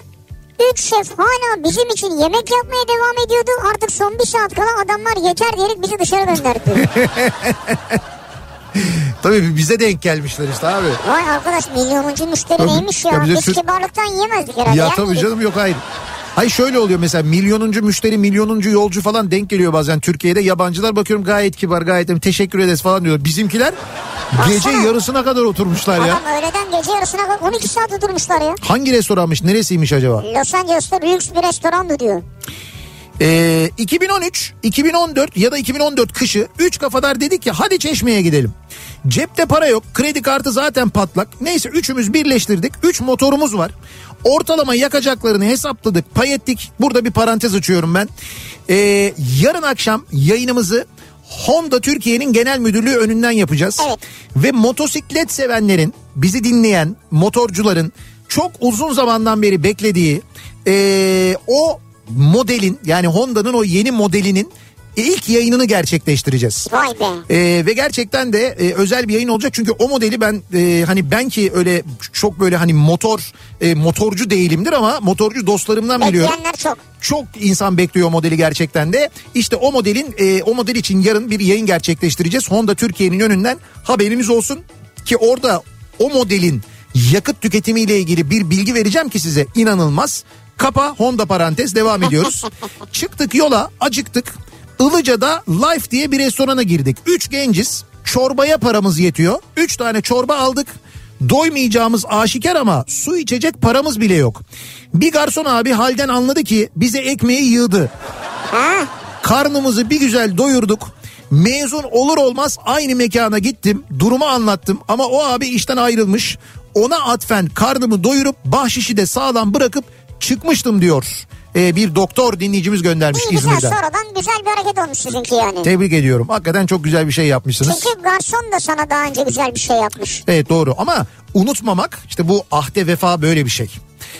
B: Üç şef hala bizim için yemek yapmaya devam ediyordu. Artık son bir saat kala adamlar yeter diyerek bizi dışarı gönderdi.
A: Tabii bize denk gelmişler işte abi.
B: Vay arkadaş milyonuncu müşteri
A: Tabii,
B: neymiş ya.
A: tabii
B: Biz
A: Türk-
B: kibarlıktan yiyemezdik herhalde.
A: Ya tabii canım yok hayır. Hayır şöyle oluyor mesela milyonuncu müşteri milyonuncu yolcu falan denk geliyor bazen Türkiye'de yabancılar bakıyorum gayet kibar gayet teşekkür ederiz falan diyor. Bizimkiler gece
B: Baksana.
A: yarısına kadar oturmuşlar ya.
B: Adam öğleden gece yarısına kadar 12 saat oturmuşlar ya.
A: Hangi restoranmış neresiymiş acaba?
B: Los Angeles'ta lüks bir restorandı diyor.
A: Ee, 2013, 2014 ya da 2014 kışı 3 kafadar dedik ki hadi çeşmeye gidelim. Cepte para yok kredi kartı zaten patlak. Neyse üçümüz birleştirdik 3 motorumuz var. Ortalama yakacaklarını hesapladık pay ettik. Burada bir parantez açıyorum ben. Ee, yarın akşam yayınımızı Honda Türkiye'nin genel müdürlüğü önünden yapacağız.
B: Evet.
A: Ve motosiklet sevenlerin bizi dinleyen motorcuların çok uzun zamandan beri beklediği e, o modelin yani Honda'nın o yeni modelinin ilk yayınını gerçekleştireceğiz.
B: Vay be.
A: Ee, ve gerçekten de e, özel bir yayın olacak çünkü o modeli ben e, hani ben ki öyle çok böyle hani motor e, motorcu değilimdir ama motorcu dostlarımdan biliyorum.
B: Bekleyenler çok.
A: Çok insan bekliyor modeli gerçekten de. İşte o modelin e, o model için yarın bir yayın gerçekleştireceğiz. Honda Türkiye'nin önünden haberiniz olsun ki orada o modelin yakıt tüketimiyle ilgili bir bilgi vereceğim ki size inanılmaz. Kapa Honda parantez devam ediyoruz. Çıktık yola acıktık. Ilıca'da Life diye bir restorana girdik. Üç genciz. Çorbaya paramız yetiyor. Üç tane çorba aldık. Doymayacağımız aşikar ama su içecek paramız bile yok. Bir garson abi halden anladı ki bize ekmeği yığdı.
B: Ha?
A: Karnımızı bir güzel doyurduk. Mezun olur olmaz aynı mekana gittim. Durumu anlattım ama o abi işten ayrılmış. Ona atfen karnımı doyurup bahşişi de sağlam bırakıp çıkmıştım diyor. Ee, bir doktor dinleyicimiz göndermiş
B: İyi güzel
A: İzmir'den.
B: sonradan güzel bir hareket olmuş sizinki yani.
A: Tebrik ediyorum. Hakikaten çok güzel bir şey yapmışsınız.
B: Çünkü garson da sana daha önce güzel bir şey yapmış.
A: Evet doğru ama unutmamak işte bu ahde vefa böyle bir şey.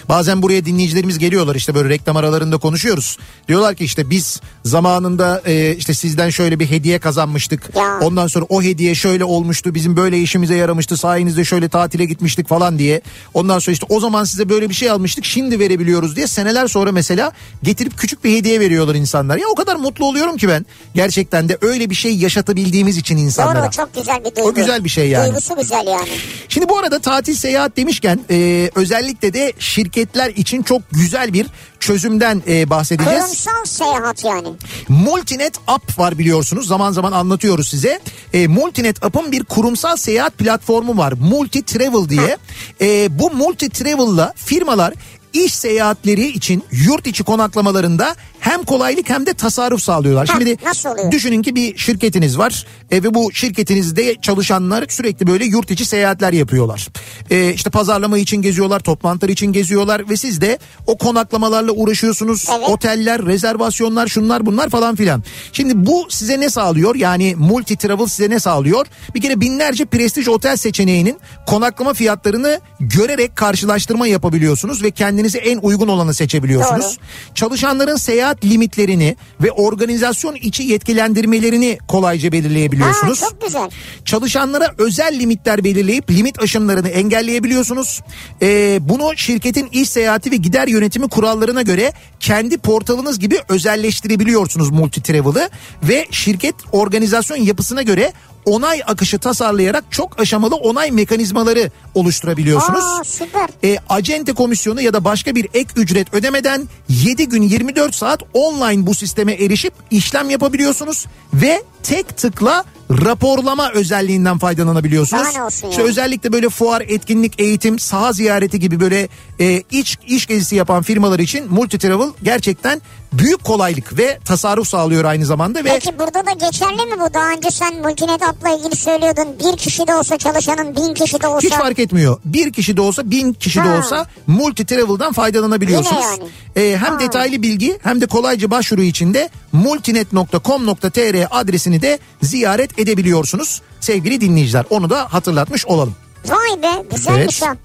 A: Bazen buraya dinleyicilerimiz geliyorlar işte böyle reklam aralarında konuşuyoruz. Diyorlar ki işte biz zamanında e, işte sizden şöyle bir hediye kazanmıştık.
B: Ya.
A: Ondan sonra o hediye şöyle olmuştu. Bizim böyle işimize yaramıştı. Sayenizde şöyle tatile gitmiştik falan diye. Ondan sonra işte o zaman size böyle bir şey almıştık. Şimdi verebiliyoruz diye seneler sonra mesela getirip küçük bir hediye veriyorlar insanlar. Ya o kadar mutlu oluyorum ki ben. Gerçekten de öyle bir şey yaşatabildiğimiz için insanlara.
B: Doğru çok güzel bir duygu.
A: O güzel bir şey yani.
B: Duygusu güzel yani.
A: Şimdi bu arada tatil seyahat demişken e, özellikle de şirketler için çok güzel bir çözümden e, bahsedeceğiz.
B: Kurumsal seyahat yani.
A: Multinet App var biliyorsunuz zaman zaman anlatıyoruz size. E, Multinet App'ın bir kurumsal seyahat platformu var Multi Travel diye. E, bu Multi Travel'la firmalar iş seyahatleri için yurt içi konaklamalarında hem kolaylık hem de tasarruf sağlıyorlar.
B: Ha,
A: Şimdi
B: nasıl oluyor?
A: düşünün ki bir şirketiniz var e, ve bu şirketinizde çalışanlar sürekli böyle yurt içi seyahatler yapıyorlar. E, işte pazarlama için geziyorlar, toplantılar için geziyorlar ve siz de o konaklamalarla uğraşıyorsunuz.
B: Evet.
A: Oteller, rezervasyonlar, şunlar bunlar falan filan. Şimdi bu size ne sağlıyor? Yani multi travel size ne sağlıyor? Bir kere binlerce prestij otel seçeneğinin konaklama fiyatlarını görerek karşılaştırma yapabiliyorsunuz ve kendinize en uygun olanı seçebiliyorsunuz.
B: Doğru.
A: Çalışanların seyahat limitlerini ve organizasyon içi yetkilendirmelerini kolayca belirleyebiliyorsunuz.
B: Ha, çok güzel.
A: Çalışanlara özel limitler belirleyip limit aşımlarını engelleyebiliyorsunuz. Ee, bunu şirketin iş seyahati ve gider yönetimi kurallarına göre kendi portalınız gibi özelleştirebiliyorsunuz multi travel'ı ve şirket organizasyon yapısına göre onay akışı tasarlayarak çok aşamalı onay mekanizmaları oluşturabiliyorsunuz.
B: Aa süper.
A: E, acente komisyonu ya da başka bir ek ücret ödemeden 7 gün 24 saat online bu sisteme erişip işlem yapabiliyorsunuz ve tek tıkla raporlama özelliğinden faydalanabiliyorsunuz. İşte özellikle böyle fuar, etkinlik, eğitim, saha ziyareti gibi böyle e, iç iş gezisi yapan firmalar için multi travel gerçekten büyük kolaylık ve tasarruf sağlıyor aynı zamanda ve
B: Peki burada da geçerli mi bu? Daha önce sen Multinet App'la ilgili söylüyordun. Bir kişi de olsa çalışanın bin kişi de olsa.
A: Hiç fark etmiyor. Bir kişi de olsa bin kişi de
B: Ha.
A: olsa multi travel'dan faydalanabiliyorsunuz.
B: Yine yani.
A: Ee, hem
B: Ha.
A: detaylı bilgi hem de kolayca başvuru için de multinet.com.tr adresini de ziyaret edebiliyorsunuz. Sevgili dinleyiciler onu da hatırlatmış olalım.
B: Vay be güzelmiş
A: Evet.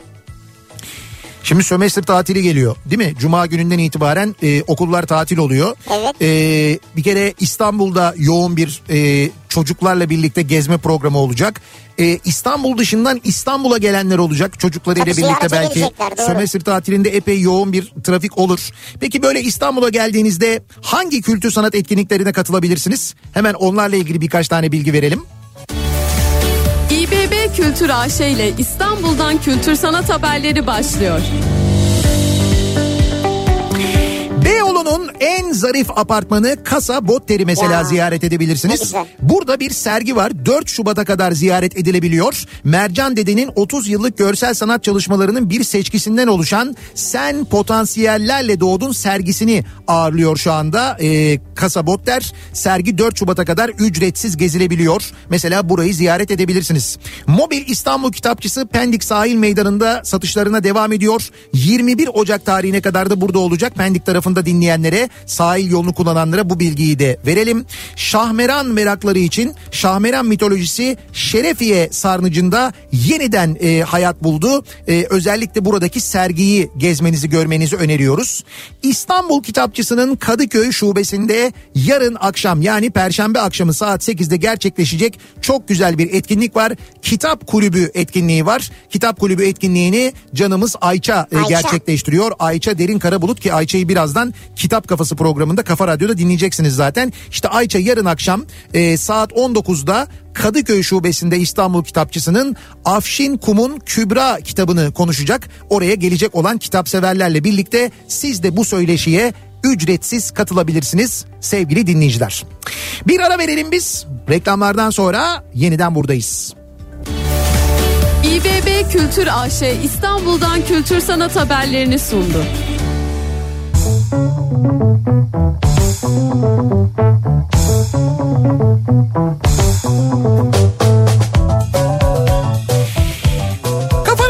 A: Şimdi sömestr tatili geliyor değil mi? Cuma gününden itibaren e, okullar tatil oluyor.
B: Evet.
A: E, bir kere İstanbul'da yoğun bir e, çocuklarla birlikte gezme programı olacak. E, İstanbul dışından İstanbul'a gelenler olacak çocuklarıyla
B: Tabii
A: birlikte belki sömestr tatilinde epey yoğun bir trafik olur. Peki böyle İstanbul'a geldiğinizde hangi kültür sanat etkinliklerine katılabilirsiniz? Hemen onlarla ilgili birkaç tane bilgi verelim.
C: İBB Kültür AŞ ile İstanbul'dan kültür sanat haberleri başlıyor.
A: Beyoğlu'nun en zarif apartmanı Kasa Botteri mesela
B: Ya,
A: ziyaret edebilirsiniz. Burada bir sergi var 4 Şubat'a kadar ziyaret edilebiliyor. Mercan Dede'nin 30 yıllık görsel sanat çalışmalarının bir seçkisinden oluşan Sen Potansiyellerle Doğdun sergisini ağırlıyor şu anda. Ee, Kasa Botter sergi 4 Şubat'a kadar ücretsiz gezilebiliyor. Mesela burayı ziyaret edebilirsiniz. Mobil İstanbul Kitapçısı Pendik Sahil Meydanı'nda satışlarına devam ediyor. 21 Ocak tarihine kadar da burada olacak. Pendik tarafında yolda dinleyenlere sahil yolunu kullananlara bu bilgiyi de verelim. Şahmeran merakları için Şahmeran mitolojisi Şerefiye Sarnıcı'nda yeniden e, hayat buldu. E, özellikle buradaki sergiyi gezmenizi görmenizi öneriyoruz. İstanbul Kitapçısı'nın Kadıköy şubesinde yarın akşam yani perşembe akşamı saat 8'de gerçekleşecek çok güzel bir etkinlik var. Kitap Kulübü etkinliği var. Kitap Kulübü etkinliğini canımız Ayça, e,
B: Ayça.
A: gerçekleştiriyor. Ayça Derin Karabulut ki Ayça'yı birazdan Kitap Kafası programında Kafa Radyo'da dinleyeceksiniz zaten. İşte Ayça yarın akşam e, saat 19'da Kadıköy Şubesi'nde İstanbul Kitapçısı'nın Afşin Kum'un Kübra kitabını konuşacak. Oraya gelecek olan kitapseverlerle birlikte siz de bu söyleşiye ücretsiz katılabilirsiniz sevgili dinleyiciler. Bir ara verelim biz. Reklamlardan sonra yeniden buradayız.
C: İBB Kültür AŞ İstanbul'dan kültür sanat haberlerini sundu.
A: Kafa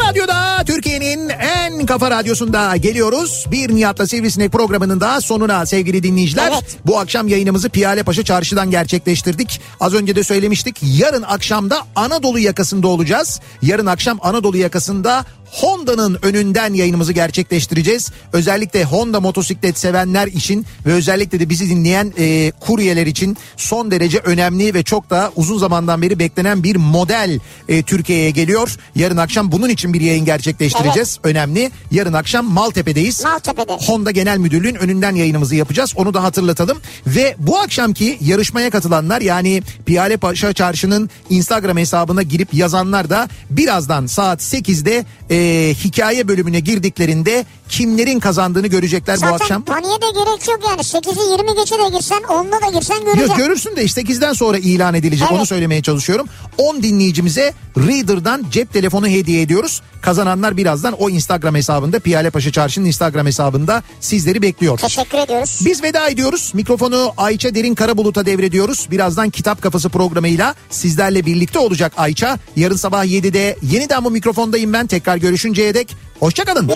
A: Radyo'da Türkiye'nin en kafa radyosunda geliyoruz. Bir Nihat'la Sivrisinek programının da sonuna sevgili dinleyiciler.
B: Evet.
A: Bu akşam yayınımızı Piyale Paşa Çarşı'dan gerçekleştirdik. Az önce de söylemiştik. Yarın akşamda Anadolu yakasında olacağız. Yarın akşam Anadolu yakasında Honda'nın önünden yayınımızı gerçekleştireceğiz. Özellikle Honda motosiklet sevenler için ve özellikle de bizi dinleyen e, kuryeler için son derece önemli ve çok da uzun zamandan beri beklenen bir model e, Türkiye'ye geliyor. Yarın akşam bunun için bir yayın gerçekleştireceğiz. Önemli. Yarın akşam Maltepe'deyiz.
B: Maltepe'de.
A: Honda Genel Müdürlüğü'nün önünden yayınımızı yapacağız. Onu da hatırlatalım. Ve bu akşamki yarışmaya katılanlar yani Piyale Paşa Çarşı'nın Instagram hesabına girip yazanlar da birazdan saat 8'de e, hikaye bölümüne girdiklerinde kimlerin kazandığını görecekler bu
B: Zaten
A: akşam.
B: paniğe de gerek yok yani. 8'i 20 geçe de girsen 10'da da girsen göreceksin.
A: Yok görürsün de işte 8'den sonra ilan edilecek
B: Evet.
A: onu söylemeye çalışıyorum. 10 dinleyicimize Reader'dan cep telefonu hediye ediyoruz. Kazananlar birazdan o Instagram hesabında Piyale Paşa Çarşı'nın Instagram hesabında sizleri bekliyor.
B: Teşekkür ediyoruz.
A: Biz veda ediyoruz. Mikrofonu Ayça Derin Karabulut'a devrediyoruz. Birazdan Kitap Kafası programıyla sizlerle birlikte olacak Ayça. Yarın sabah 7'de yeniden bu mikrofondayım ben. Tekrar görüşünceye dek hoşçakalın.
B: Güle